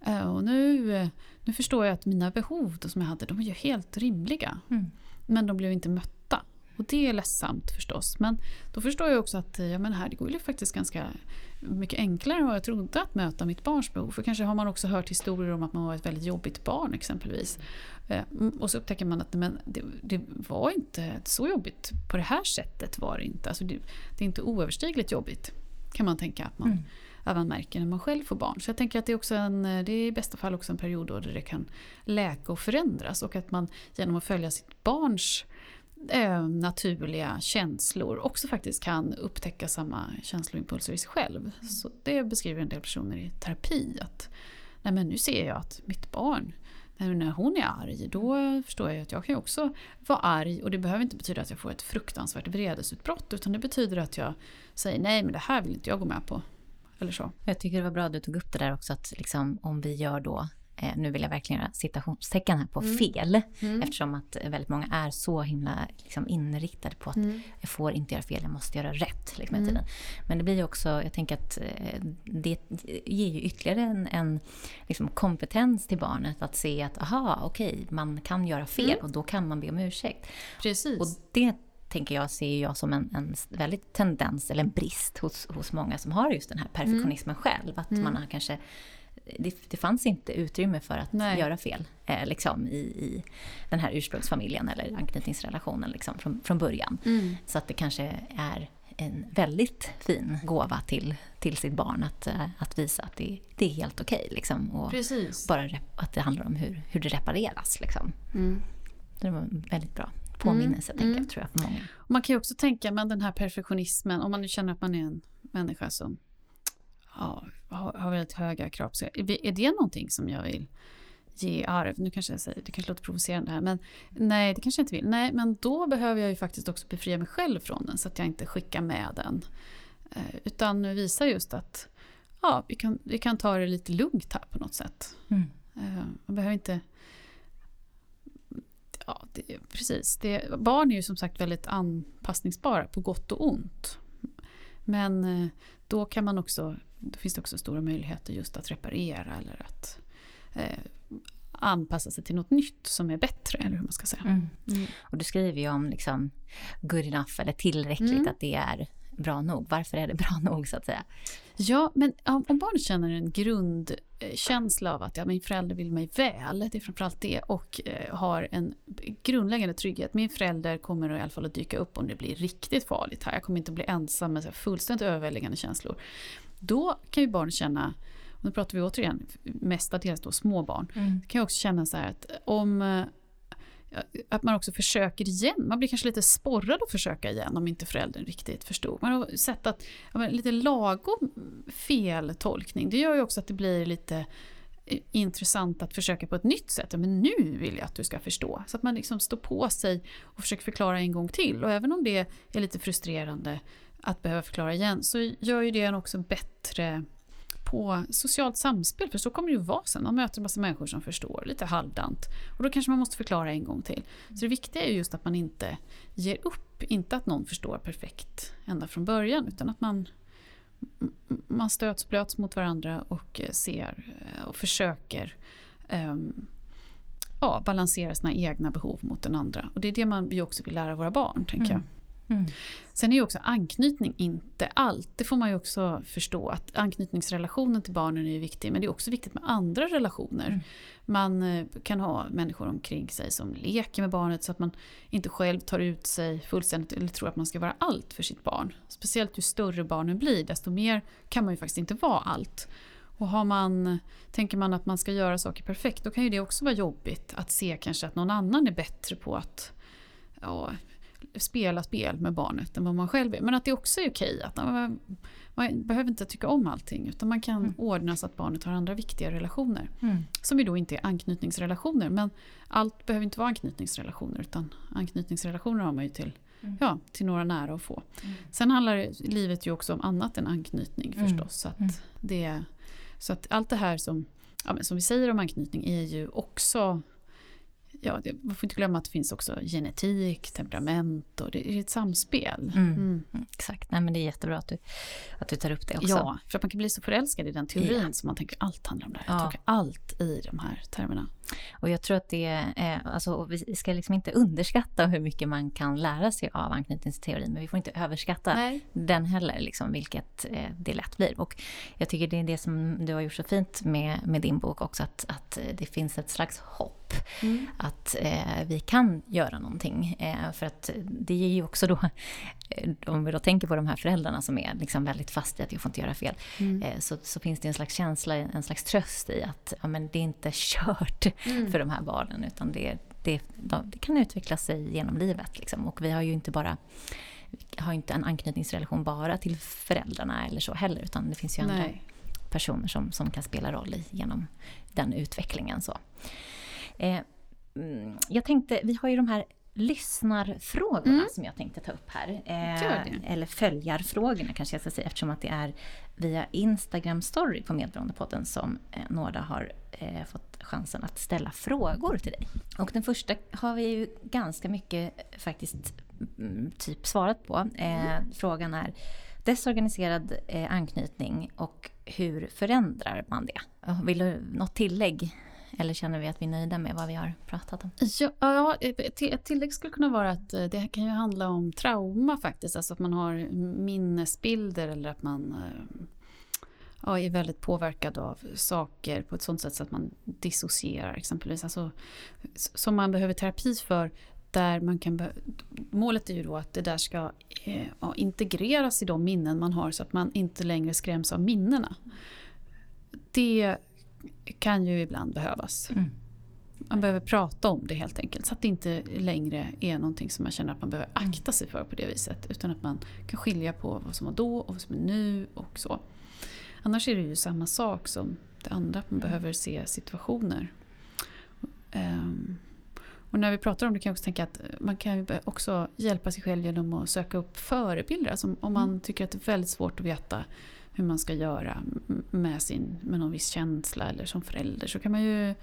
Eh, och nu, nu förstår jag att mina behov som jag hade, de är ju helt rimliga. Mm. Men de blev inte mötta. Och det är ledsamt förstås. Men då förstår jag också att ja, men här, det går ju faktiskt ganska mycket enklare än vad jag trodde att möta mitt barns behov. För kanske har man också hört historier om att man var ett väldigt jobbigt barn exempelvis. Eh, och så upptäcker man att men det, det, var inte så jobbigt. På det här sättet var det inte. Alltså det, det är inte oöverstigligt jobbigt kan man tänka att man, mm. att man märker när man själv får barn. Så jag tänker att det är, också en, det är i bästa fall också en period då där det kan läka och förändras. Och att man genom att följa sitt barns eh, naturliga känslor också faktiskt kan upptäcka samma känsloimpulser i sig själv. Mm. Så det beskriver en del personer i terapi. att nej men Nu ser jag att mitt barn, när hon är arg, då förstår jag att jag kan också vara arg. Och det behöver inte betyda att jag får ett fruktansvärt vredesutbrott. Utan det betyder att jag säger nej men det här vill inte jag gå med på. Eller så. Jag tycker det var bra att du tog upp det där också att liksom, om vi gör då nu vill jag verkligen göra citationstecken här på mm. fel, mm. eftersom att väldigt många är så himla liksom, inriktade på att mm. jag får inte göra fel, jag måste göra rätt. Liksom, mm. tiden. Men det blir ju också, jag tänker att eh, det ger ju ytterligare en, en liksom, kompetens till barnet att se att aha, okej, okay, man kan göra fel mm. och då kan man be om ursäkt. Precis. Och det tänker jag, ser jag som en, en väldigt tendens eller en brist hos, hos många som har just den här perfektionismen mm. själv. Att man har kanske det, det fanns inte utrymme för att Nej. göra fel eh, liksom, i, i den här ursprungsfamiljen eller anknytningsrelationen liksom, från, från början. Mm. Så att det kanske är en väldigt fin gåva till, till sitt barn att, eh, att visa att det, det är helt okej. liksom, och Precis. bara att det handlar om hur, hur det repareras. Liksom. Mm. Det var väldigt bra påminnelse, Mm, tänker mm. jag, tror jag, för många. Och Man kan ju också tänka, men den här perfektionismen, om man nu känner att man är en människa som ja, har, har väldigt höga krav på sig. Är det någonting som jag vill ge arv? Nu kanske jag säger, det kanske låter provocerande här, men nej, det kanske jag inte vill. Nej, men då behöver jag ju faktiskt också befria mig själv från den, så att jag inte skickar med den. Eh, utan visa just att ja, vi, kan, vi kan ta det lite lugnt här på något sätt. Mm. Eh, Man behöver inte... Ja, det, precis. Det, barn är ju som sagt väldigt anpassningsbara på gott och ont. Men eh, då kan man också, då finns det också stora möjligheter just att reparera eller att eh, anpassa sig till något nytt som är bättre, eller hur man ska säga. Mm. Mm. Och du skriver ju om liksom, good enough eller tillräckligt, Mm. att det är bra nog. Varför är det bra nog, så att säga? Ja, men om, om barnet känner en grundkänsla av att ja, min förälder vill mig väl, det är framförallt det, och eh, har en grundläggande trygghet. Min förälder kommer i alla fall att dyka upp om det blir riktigt farligt här. Jag kommer inte att bli ensam med så här fullständigt överväldigande känslor. Då kan ju barnet känna, och nu pratar vi återigen mestadels då små barn, kan jag också känna så här att om eh, att man också försöker igen. Man blir kanske lite sporrad att försöka igen om inte föräldern riktigt förstod. Man har sett att ja, lite lagom feltolkning, det gör ju också att det blir lite eh, intressant att försöka på ett nytt sätt. Ja, men nu vill jag att du ska förstå. Så att man liksom står på sig och försöker förklara en gång till. Och även om det är lite frustrerande att behöva förklara igen så gör ju det en också bättre på socialt samspel, för så kommer det ju vara sen. Man möter en massa människor som förstår, lite halvdant. Och då kanske man måste förklara en gång till. Så det viktiga är just att man inte ger upp, inte att någon förstår perfekt ända från början, utan att man, man stöts blöts mot varandra och eh, ser eh, och försöker ehm, ja, balansera sina egna behov mot den andra. Och det är det man, vi också vill lära våra barn, tänker jag. Mm. Sen är ju också anknytning inte allt. Det får man ju också förstå. att Anknytningsrelationen till barnen är ju viktig, men det är också viktigt med andra relationer. Mm. Man eh, kan ha människor omkring sig som leker med barnet så att man inte själv tar ut sig fullständigt eller tror att man ska vara allt för sitt barn. Speciellt ju större barnen blir, desto mer kan man ju faktiskt inte vara allt. Och har man, tänker man att man ska göra saker perfekt, då kan ju det också vara jobbigt att se kanske att någon annan är bättre på att ja, spela spel med barnet än vad man själv är. Men att det också är okej. Att man, man behöver inte tycka om allting utan man kan Mm. ordna så att barnet har andra viktiga relationer. Mm. Som ju då inte är anknytningsrelationer. Men allt behöver inte vara anknytningsrelationer utan anknytningsrelationer har man ju till, Mm. ja, till några nära att få. Mm. Sen handlar livet ju också om annat än anknytning Mm. förstås. Så att, Mm. det, så att allt det här som, ja, som vi säger om anknytning är ju också Ja, det, man får inte glömma att det finns också genetik, temperament och det är ett samspel. Mm. Mm. Mm, Exakt, Nej, men det är jättebra att du, att du tar upp det också. Ja, för att man kan bli så förälskad i den teorin Ja. så man tänker allt handlar om det här. Ja. Jag tolkar allt i de här termerna. Och jag tror att det är, alltså, och vi ska liksom inte underskatta hur mycket man kan lära sig av anknytningsteorin, men vi får inte överskatta Nej. den heller, liksom, vilket eh, det lätt blir. Och jag tycker det är det som du har gjort så fint med, med din bok också, att, att eh, det finns ett slags hopp. Mm. Att eh, vi kan göra någonting. Eh, för att det ger ju också då, eh, om vi då tänker på de här föräldrarna som är liksom väldigt fast i att jag får inte göra fel, Mm. eh, så, så finns det en slags känsla, en slags tröst i att ja, men det är inte kört Mm. för de här barnen, utan det, det, de, det kan utveckla sig genom livet. Liksom. Och vi har ju inte bara har inte en anknytningsrelation bara till föräldrarna eller så heller, utan det finns ju andra Nej. personer som, som kan spela roll i, genom den utvecklingen. Så. Eh, mm, jag tänkte, vi har ju de här lyssnarfrågorna Mm. som jag tänkte ta upp här. Det. eller följarfrågorna kanske jag ska säga, eftersom att det är via Instagram story på Medberoendepodden som eh, några har eh, fått chansen att ställa frågor till dig. Och den första har vi ju ganska mycket eh, faktiskt mm, typ svarat på. Eh, Frågan är desorganiserad eh, anknytning och hur förändrar man det? Vill du något tillägg? Eller känner vi att vi är nöjda med vad vi har pratat om? Ja, ja, ett tillägg skulle kunna vara att eh, det kan ju handla om trauma faktiskt. Alltså att man har minnesbilder eller att man... Eh, ja, är väldigt påverkad av saker på ett sånt sätt så att man dissocierar exempelvis. Alltså, som man behöver terapi för där man kan målet är ju då att det där ska eh, integreras i de minnen man har så att man inte längre skräms av minnena. Det kan ju ibland behövas. Mm. Man behöver prata om det helt enkelt så att det inte längre är någonting som man känner att man behöver mm. akta sig för på det viset. Utan att man kan skilja på vad som var då och vad som är nu och så. Annars är det ju samma sak som det andra, att man mm. behöver se situationer. Um, och när vi pratar om det kan jag också tänka att man kan också hjälpa sig själv genom att söka upp förebilder. Alltså om man mm. tycker att det är väldigt svårt att veta hur man ska göra med, sin, med någon viss känsla eller som förälder så kan man ju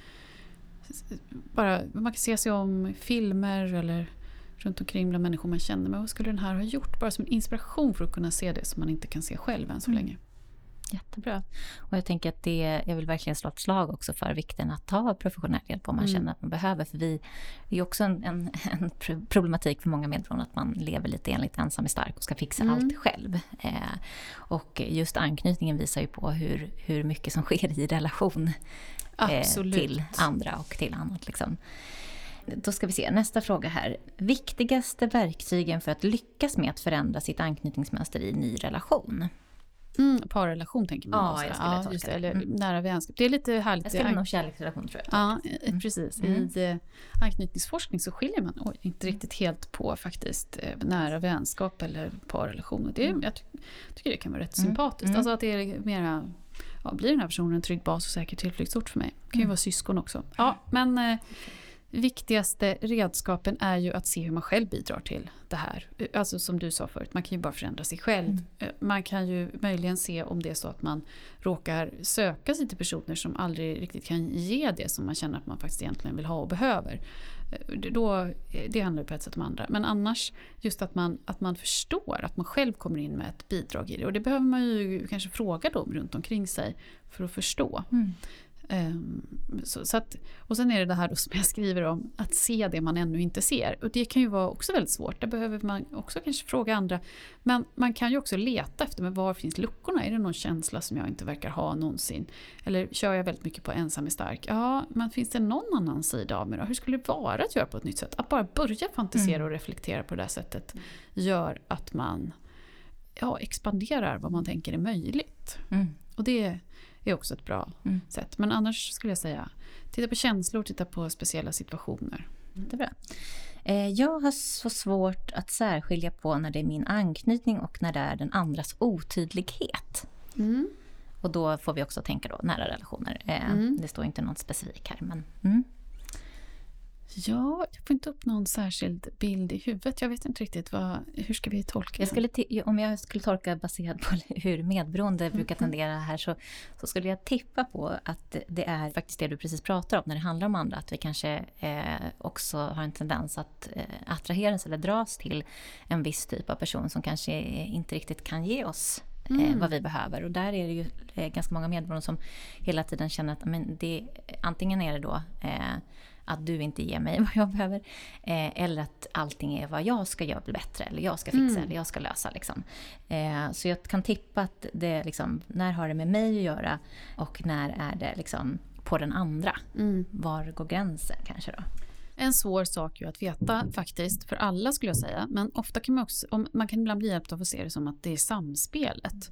bara, man kan se sig om filmer eller runt omkring bland människor man känner. Men vad skulle den här ha gjort? Bara som en inspiration för att kunna se det som man inte kan se själv än så mm. länge. Jättebra. Och jag tänker att det, jag vill verkligen slå ett slag också för vikten att ta professionell hjälp om man mm. känner att man behöver. För vi, det är också en, en, en problematik för många medborgare att man lever lite enligt ensam är stark och ska fixa mm. allt själv. Eh, och just anknytningen visar ju på hur, hur mycket som sker i relation eh, till andra och till annat. Liksom. Då ska vi se, nästa fråga här. Viktigaste verktygen för att lyckas med att förändra sitt anknytningsmönster i ny relation? Mm, parrelation tänker man ja, jag skulle ja, just det. Eller mm. nära vänskap. Det är lite härligt. Jag skulle nog kärleksrelation tror jag. Ja, mm. precis. Mm. I eh, anknytningsforskning så skiljer man oj, inte mm. riktigt helt på faktiskt eh, nära vänskap eller parrelation. Det, mm. Jag tycker det kan vara rätt sympatiskt. Mm. Alltså att det är mera ja, blir den här personen en trygg bas och säker tillflyktsort för mig. Det kan ju vara syskon också. Ja, men eh, viktigaste redskapen är ju att se hur man själv bidrar till det här. Alltså som du sa förut, man kan ju bara förändra sig själv. Mm. Eh, man kan ju möjligen se om det är så att man råkar söka sig till personer som aldrig riktigt kan ge det som man känner att man faktiskt egentligen vill ha och behöver. Eh, då, eh, det handlar ju på ett sätt om andra. Men annars just att man, att man förstår att man själv kommer in med ett bidrag i det. Och det behöver man ju kanske fråga dem runt omkring sig för att förstå. Mm. Um, så, så att, och sen är det det här som jag skriver om, att se det man ännu inte ser. Och det kan ju vara också väldigt svårt, där behöver man också kanske fråga andra. Men man kan ju också leta efter, men var finns luckorna? Är det någon känsla som jag inte verkar ha någonsin? Eller kör jag väldigt mycket på ensam är stark? Ja, men finns det någon annan sida av mig då? Hur skulle det vara att göra på ett nytt sätt? Att bara börja fantisera mm. och reflektera på det där sättet gör att man ja, expanderar vad man tänker är möjligt. Mm. Och det är också ett bra mm. sätt. Men annars skulle jag säga, titta på känslor, titta på speciella situationer. Det är bra. Eh, jag har så svårt att särskilja på när det är min anknytning och när det är den andras otydlighet. Mm. Och då får vi också tänka då nära relationer. Eh, mm. Det står inte något specifikt här. Men, mm. Ja, jag får inte upp någon särskild bild i huvudet. Jag vet inte riktigt vad, hur ska vi tolka jag Om jag skulle tolka baserat på hur medberoende mm. brukar tendera här så, så, skulle jag tippa på att det är faktiskt det du precis pratar om när det handlar om andra. Att vi kanske eh, också har en tendens att eh, attraheras eller dras till en viss typ av person som kanske inte riktigt kan ge oss eh, Mm. vad vi behöver. Och där är det ju eh, ganska många medborgare som hela tiden känner att men det, antingen är det då eh, att du inte ger mig vad jag behöver. Eh, eller att allting är vad jag ska göra bättre, eller jag ska fixa, mm. eller jag ska lösa. Liksom. Eh, så jag kan tippa att det liksom, när har det med mig att göra och när är det liksom på den andra? Mm. Var går gränsen kanske då? En svår sak ju att veta faktiskt, för alla skulle jag säga. Men ofta kan man också, man kan ibland bli hjälpt av att se det som att det är samspelet.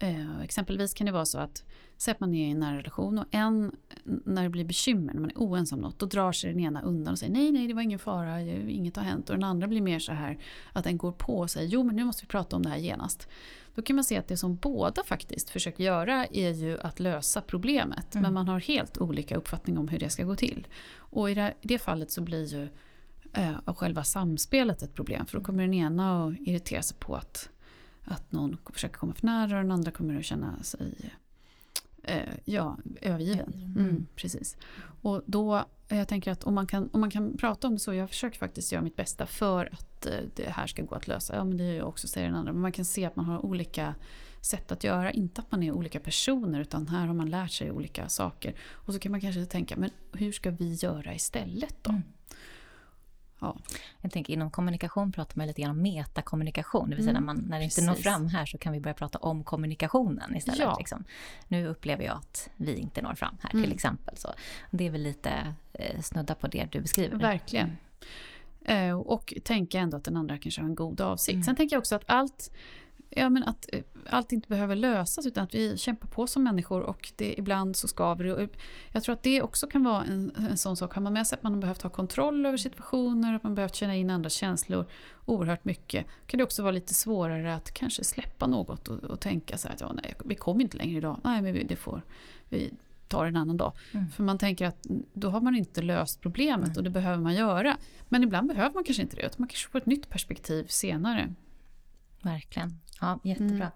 Eh, exempelvis kan det vara så att Säg att man är i en nära relation och en, när det blir bekymmer, när man är oense om något, då drar sig den ena undan och säger nej, nej, det var ingen fara, inget har hänt. Och den andra blir mer så här att den går på och säger jo, men nu måste vi prata om det här genast. Då kan man se att det som båda faktiskt försöker göra är ju att lösa problemet. Mm. Men man har helt olika uppfattning om hur det ska gå till. Och i det, i det fallet så blir ju eh, själva samspelet ett problem. För då kommer den ena att irritera sig på att, att någon försöker komma för nära och den andra kommer att känna sig eh, ja, övergiven. Mm. precis. Och då, Eh, jag tänker att om man, kan, om man kan prata om det så, jag försöker faktiskt göra mitt bästa för att eh, det här ska gå att lösa. Ja men det är ju också, säger den andra. Men man kan se att man har olika sätt att göra. Inte att man är olika personer utan här har man lärt sig olika saker. Och så kan man kanske tänka, men hur ska vi göra istället då? Mm ja. Jag tänker inom kommunikation pratar man lite grann om metakommunikation, det vill säga Mm, när, man, när det inte precis. når fram här så kan vi börja prata om kommunikationen istället. Ja. Liksom. Nu upplever jag att vi inte når fram här Mm. till exempel. Så det är väl lite eh, snudda på det du beskriver. Verkligen. Eh, och tänka ändå att den andra kanske har en god avsikt. Mm. Sen tänker jag också att allt, ja, men att eh, allt inte behöver lösas utan att vi kämpar på som människor och det, ibland så skaver det. Och Jag tror att det också kan vara en, en sån sak. Har man med sig att man har behövt ha kontroll över situationer, att man behövt känna in andras känslor oerhört mycket, kan det också vara lite svårare att kanske släppa något och, och tänka så här att ja, nej, vi kommer inte längre idag. Nej, men vi, det får vi tar en annan dag. Mm. För man tänker att då har man inte löst problemet Nej. och det behöver man göra. Men ibland behöver man kanske inte det, utan man kanske får ett nytt perspektiv senare. Verkligen. Ja, jättebra. Mm.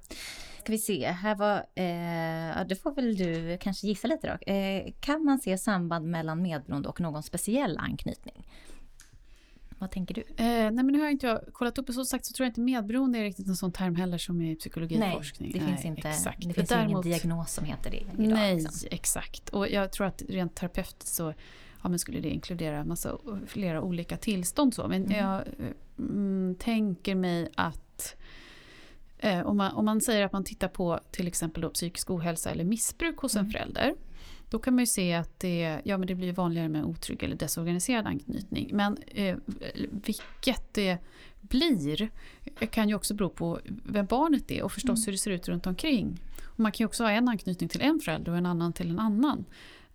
Ska vi se, här var, eh, ja, det får väl du kanske gissa lite då. Eh, kan man se samband mellan medberoende och någon speciell anknytning? Vad tänker du? Eh, nej men nu har jag inte jag kollat upp och som sagt så tror jag inte medberoende är riktigt en sån term heller som i psykologiforskning. det finns inte. Exakt. Det finns ju ingen däremot- diagnos som heter det idag. Nej, liksom. exakt. Och jag tror att rent terapeutiskt så ja, men skulle det inkludera massa, flera olika tillstånd. Så. Men Mm. jag eh, mm, tänker mig att eh, om, man, om man säger att man tittar på till exempel då psykisk ohälsa eller missbruk hos en Mm. förälder. Då kan man ju se att det, ja, men det blir vanligare med otrygg eller desorganiserad anknytning. Men eh, vilket det blir kan ju också bero på vem barnet är och förstås Mm. hur det ser ut runt omkring. Och man kan ju också ha en anknytning till en förälder och en annan till en annan.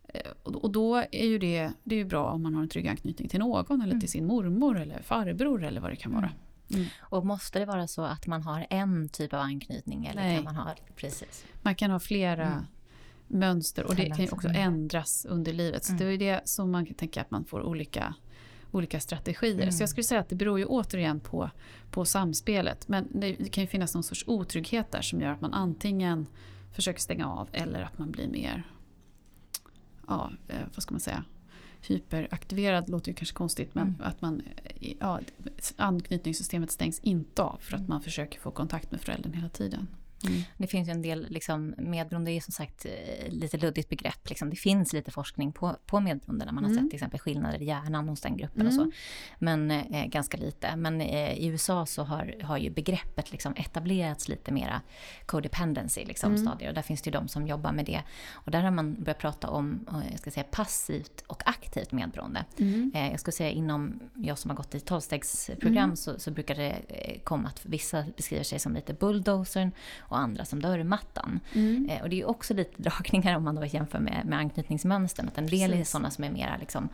Eh, Och då är ju det, det är ju bra om man har en trygg anknytning till någon eller Mm. till sin mormor eller farbror eller vad det kan vara. Mm. Och måste det vara så att man har en typ av anknytning? Eller Nej. kan man ha, precis. Man kan ha flera Mm. mönster och det kan ju också Mm. ändras under livet. Så Mm. det är ju det som man kan tänka att man får olika, olika strategier. Mm. Så jag skulle säga att det beror ju återigen på, på samspelet. Men det, det kan ju finnas någon sorts otrygghet där som gör att man antingen försöker stänga av eller att man blir mer, ja, eh, vad ska man säga, hyperaktiverad låter ju kanske konstigt men Mm. att man, eh, ja, anknytningssystemet stängs inte av för att man försöker få kontakt med föräldern hela tiden. Det finns ju en del liksom, medberoende, är som sagt eh, lite luddigt begrepp. Liksom. Det finns lite forskning på, på medberoende när man har Mm. sett till exempel skillnader i hjärnan hos den gruppen och så. Mm. Men eh, ganska lite. Men eh, i USA så har, har ju begreppet liksom etablerats lite mera codependency liksom, Mm. stadier. Och där finns det ju de som jobbar med det. Och där har man börjat prata om eh, jag ska säga, passivt och aktivt medberoende. Mm. Eh, jag skulle säga inom, jag som har gått i tolvstegsprogram Mm. så, så brukar det eh, komma att vissa beskriver sig som lite bulldozern och andra som dörrmattan. Mm. Eh, och det är också lite dragningar om man då jämför med, med anknytningsmönstren. Att en del är Precis. sådana som är mera liksom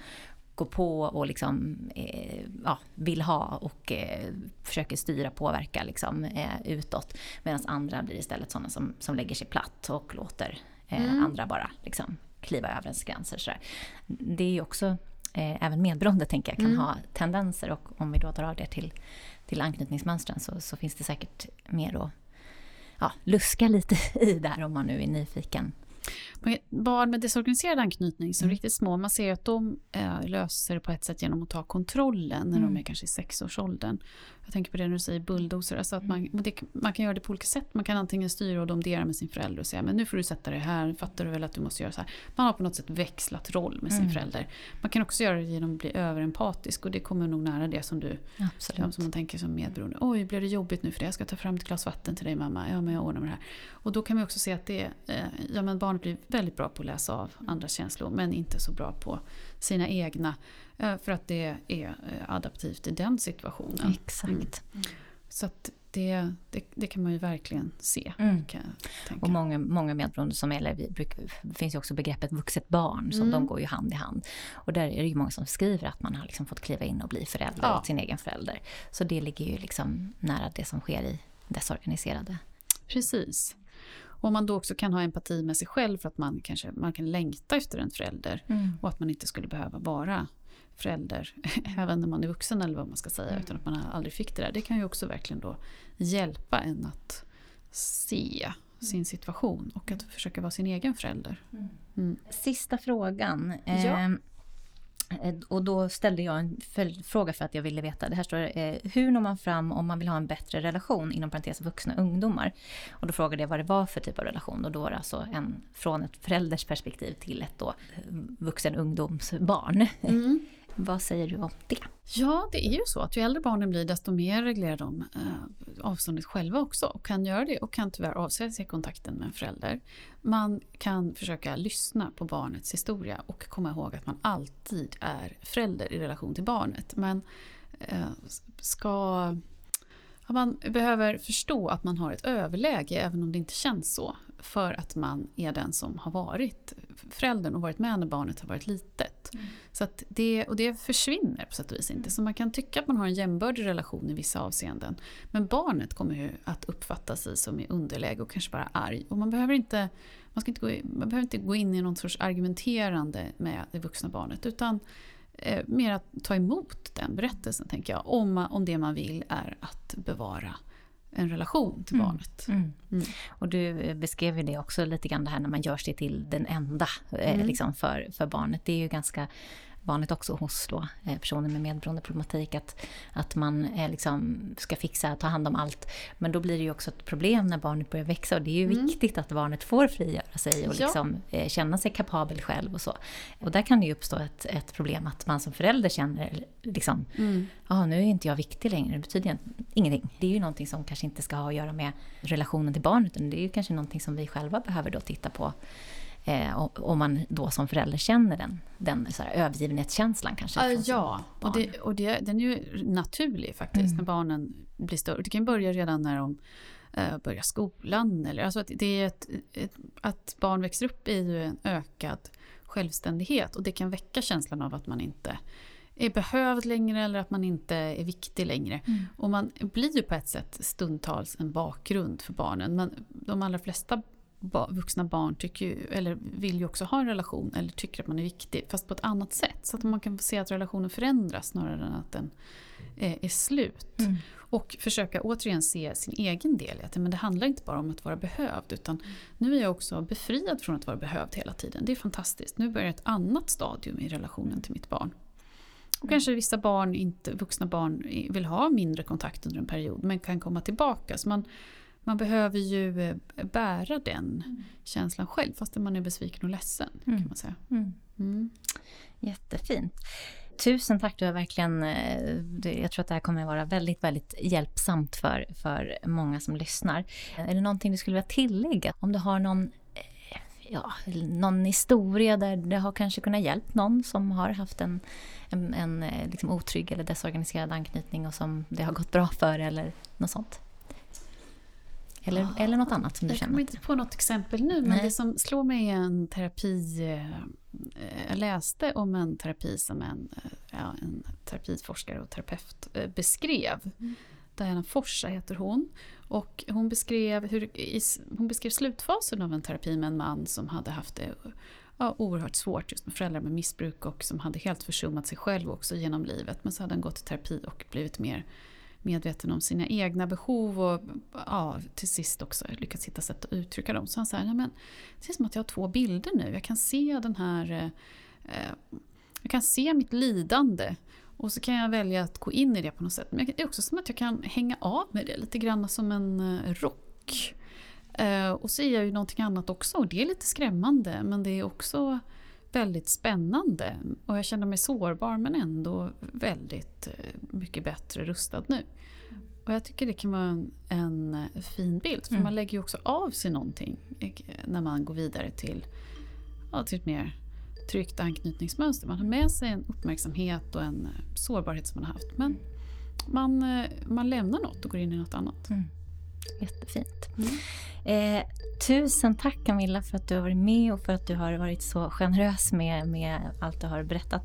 gå på och liksom, eh, ja, vill ha och eh, försöker styra, påverka liksom, eh, utåt. Medan andra blir istället sådana som, som lägger sig platt och låter eh, Mm. andra bara liksom, kliva över ens gränser. Sådär. Det är ju också, eh, även medberoende tänker jag, kan Mm. ha tendenser och om vi då drar det till, till anknytningsmönstren så, så finns det säkert mer att ja, luska lite i där om man nu är nyfiken. Barn med desorganiserad anknytning som Mm. riktigt små, man ser att de eh, löser det på ett sätt genom att ta kontrollen när Mm. de är kanske i sexårsåldern. Jag tänker på det när du säger bulldozer, alltså att man, Mm. det, man kan göra det på olika sätt. Man kan antingen styra och domdera med sin förälder och säga men nu får du sätta dig här, fattar du väl att du måste göra så här. Man har på något sätt växlat roll med sin Mm. förälder. Man kan också göra det genom att bli överempatisk och det kommer nog nära det som du Absolut. Som man tänker som medberoende. Oj, blev det jobbigt nu för det? Jag ska ta fram ett glas vatten till dig mamma. Ja, men jag ordnar med det här. Och då kan man också se att det, eh, ja, men barnet blir väldigt bra på att läsa av andra känslor men inte så bra på sina egna. eh, För att det är eh, adaptivt i den situationen. Exakt. Så att det, det, det kan man ju verkligen se. Mm. Och många, många medberoende som, eller vi brukar, finns ju också begreppet vuxet barn, så Mm. de går ju hand i hand. Och där är det ju många som skriver att man har liksom fått kliva in och bli förälder Ja. åt sin egen förälder. Så det ligger ju liksom nära det som sker i desorganiserade. Precis. Och om man då också kan ha empati med sig själv för att man kanske man kan längta efter en förälder. Och att man inte skulle behöva vara förälder även när man är vuxen eller vad man ska säga. Mm. Utan att man aldrig fick det där. Det kan ju också verkligen då hjälpa en att se sin situation och att försöka vara sin egen förälder. Mm. Sista frågan. Ja. Eh, och då ställde jag en följdfråga för att jag ville veta. Det här står eh, hur når man fram om man vill ha en bättre relation inom parentes vuxna ungdomar? Och då frågade jag vad det var för typ av relation och då var det alltså en från ett förälders perspektiv till ett då eh, vuxen ungdomsbarn. Mm. Vad säger du om det? Ja, det är ju så att ju äldre barnen blir desto mer reglerar de eh, avståndet själva också och kan göra det och kan tyvärr avsäga sig kontakten med en förälder. Man kan försöka lyssna på barnets historia och komma ihåg att man alltid är förälder i relation till barnet. Men eh, ska man behöver förstå att man har ett överläge även om det inte känns så. För att man är den som har varit föräldern och varit med när barnet har varit litet. Mm. Så att det, och det försvinner på sätt och vis inte. Så man kan tycka att man har en jämbördig relation i vissa avseenden. Men barnet kommer ju att uppfatta sig som i underläge och kanske bara arg. Och man behöver inte, man ska inte, gå, man behöver inte gå in i någon sorts argumenterande med det vuxna barnet. Utan eh, mer att ta emot den berättelsen, tänker jag. Om, man, om det man vill är att bevara en relation till mm. barnet. Mm. Mm. Och du beskrev ju det också lite grann det här när man gör sig till den enda eh, mm. liksom för, för barnet. Det är ju ganska vanligt också hos då, eh, personer med medberoende problematik att, att man eh, liksom ska fixa, ta hand om allt. Men då blir det ju också ett problem när barnet börjar växa och det är ju mm. viktigt att barnet får frigöra sig och liksom, ja. eh, känna sig kapabel själv och så. Och där kan det ju uppstå ett, ett problem att man som förälder känner liksom, mm. ah, nu är inte jag viktig längre, det betyder ingenting. Det är ju någonting som kanske inte ska ha att göra med relationen till barnet, utan det är ju kanske någonting som vi själva behöver då titta på Eh, om man då som förälder känner den, den så här, övergivenhetskänslan kanske. Uh, ja, och, det, och det, den är ju naturlig faktiskt mm. när barnen blir större. Det kan börja redan när de uh, börjar skolan. Eller, alltså att, det är ett, ett, att barn växer upp i ju en ökad självständighet och det kan väcka känslan av att man inte är behövd längre eller att man inte är viktig längre. Mm. Och man blir ju på ett sätt stundtals en bakgrund för barnen men de allra flesta vuxna barn tycker ju, eller vill ju också ha en relation eller tycker att man är viktig fast på ett annat sätt. Så att man kan se att relationen förändras snarare än att den är, är slut. Mm. Och försöka återigen se sin egen del i att men det handlar inte bara om att vara behövd utan nu är jag också befriad från att vara behövd hela tiden. Det är fantastiskt. Nu börjar ett annat stadium i relationen till mitt barn. Och mm. kanske vissa barn, inte, vuxna barn vill ha mindre kontakt under en period men kan komma tillbaka. Så man man behöver ju eh, bära den mm. känslan själv fast man är besviken och ledsen. Mm. kan man säga. Mm. mm. Jättefint. Tusen tack, du har verkligen... Eh, jag tror att det här kommer att vara väldigt, väldigt hjälpsamt för, för många som lyssnar. Är det någonting du skulle vilja tillägga? Om du har någon eh, ja, någon historia där det har kanske kunnat hjälpa någon som har haft en, en, en liksom otrygg eller desorganiserad anknytning och som det har gått bra för eller något sånt? Eller, oh, eller något annat som du jag känner? Jag kommer inte på något exempel nu, men det som slår mig är en terapi... Eh, jag läste om en terapi som en, eh, ja, en terapiforskare och terapeut eh, beskrev. Mm. Diana Forsa heter hon. Och hon beskrev, hur, hon beskrev slutfasen av en terapi med en man som hade haft det ja, oerhört svårt just med föräldrar med missbruk och som hade helt försummat sig själv också genom livet. Men så hade han gått i terapi och blivit mer medveten om sina egna behov och ja, till sist också lyckats hitta sätt att uttrycka dem. Så han säger, men det är som att jag har två bilder nu. Jag kan se den här... Eh, eh, jag kan se mitt lidande och så kan jag välja att gå in i det på något sätt. Men det är också som att jag kan hänga av med det lite grann som en eh, rock. Eh, och så är jag ju någonting annat också och det är lite skrämmande men det är också väldigt spännande och jag känner mig sårbar men ändå väldigt eh, mycket bättre rustad nu. Och jag tycker det kan vara en, en fin bild för mm. man lägger ju också av sig någonting eh, när man går vidare till, ja, till ett mer tryggt anknytningsmönster. Man har med sig en uppmärksamhet och en eh, sårbarhet som man har haft men man, man lämnar något och går in i något annat. Mm. Jättefint. Mm. Eh, tusen tack Camilla för att du har varit med och för att du har varit så generös med, med allt du har berättat.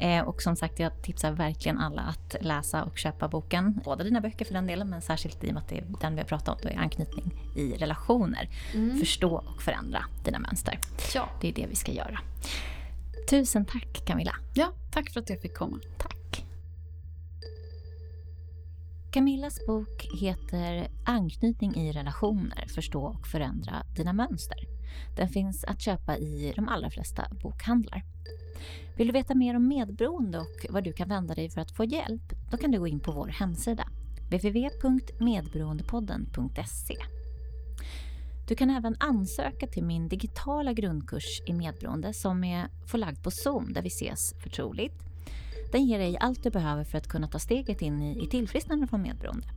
Eh, och som sagt, jag tipsar verkligen alla att läsa och köpa boken. Båda dina böcker för den delen, men särskilt i och med att det är den vi har pratat om, då är anknytning i relationer. Mm. Förstå och förändra dina mönster. Ja. Det är det vi ska göra. Tusen tack Camilla. Ja, tack för att jag fick komma. Tack. Camillas bok heter Anknytning i relationer, förstå och förändra dina mönster. Den finns att köpa i de allra flesta bokhandlar. Vill du veta mer om medberoende och vad du kan vända dig för att få hjälp? Då kan du gå in på vår hemsida www.medberoendepodden.se Du kan även ansöka till min digitala grundkurs i medberoende som är förlagd på Zoom där vi ses förtroligt den ger dig allt du behöver för att kunna ta steget in i, i tillfrisknande från medberoende.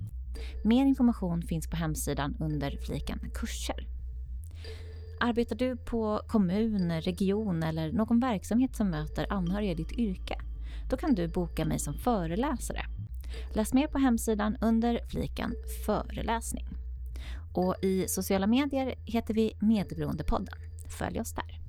Mer information finns på hemsidan under fliken kurser. Arbetar du på kommun, region eller någon verksamhet som möter anhöriga i ditt yrke? Då kan du boka mig som föreläsare. Läs mer på hemsidan under fliken föreläsning. Och i sociala medier heter vi Medberoendepodden. Följ oss där.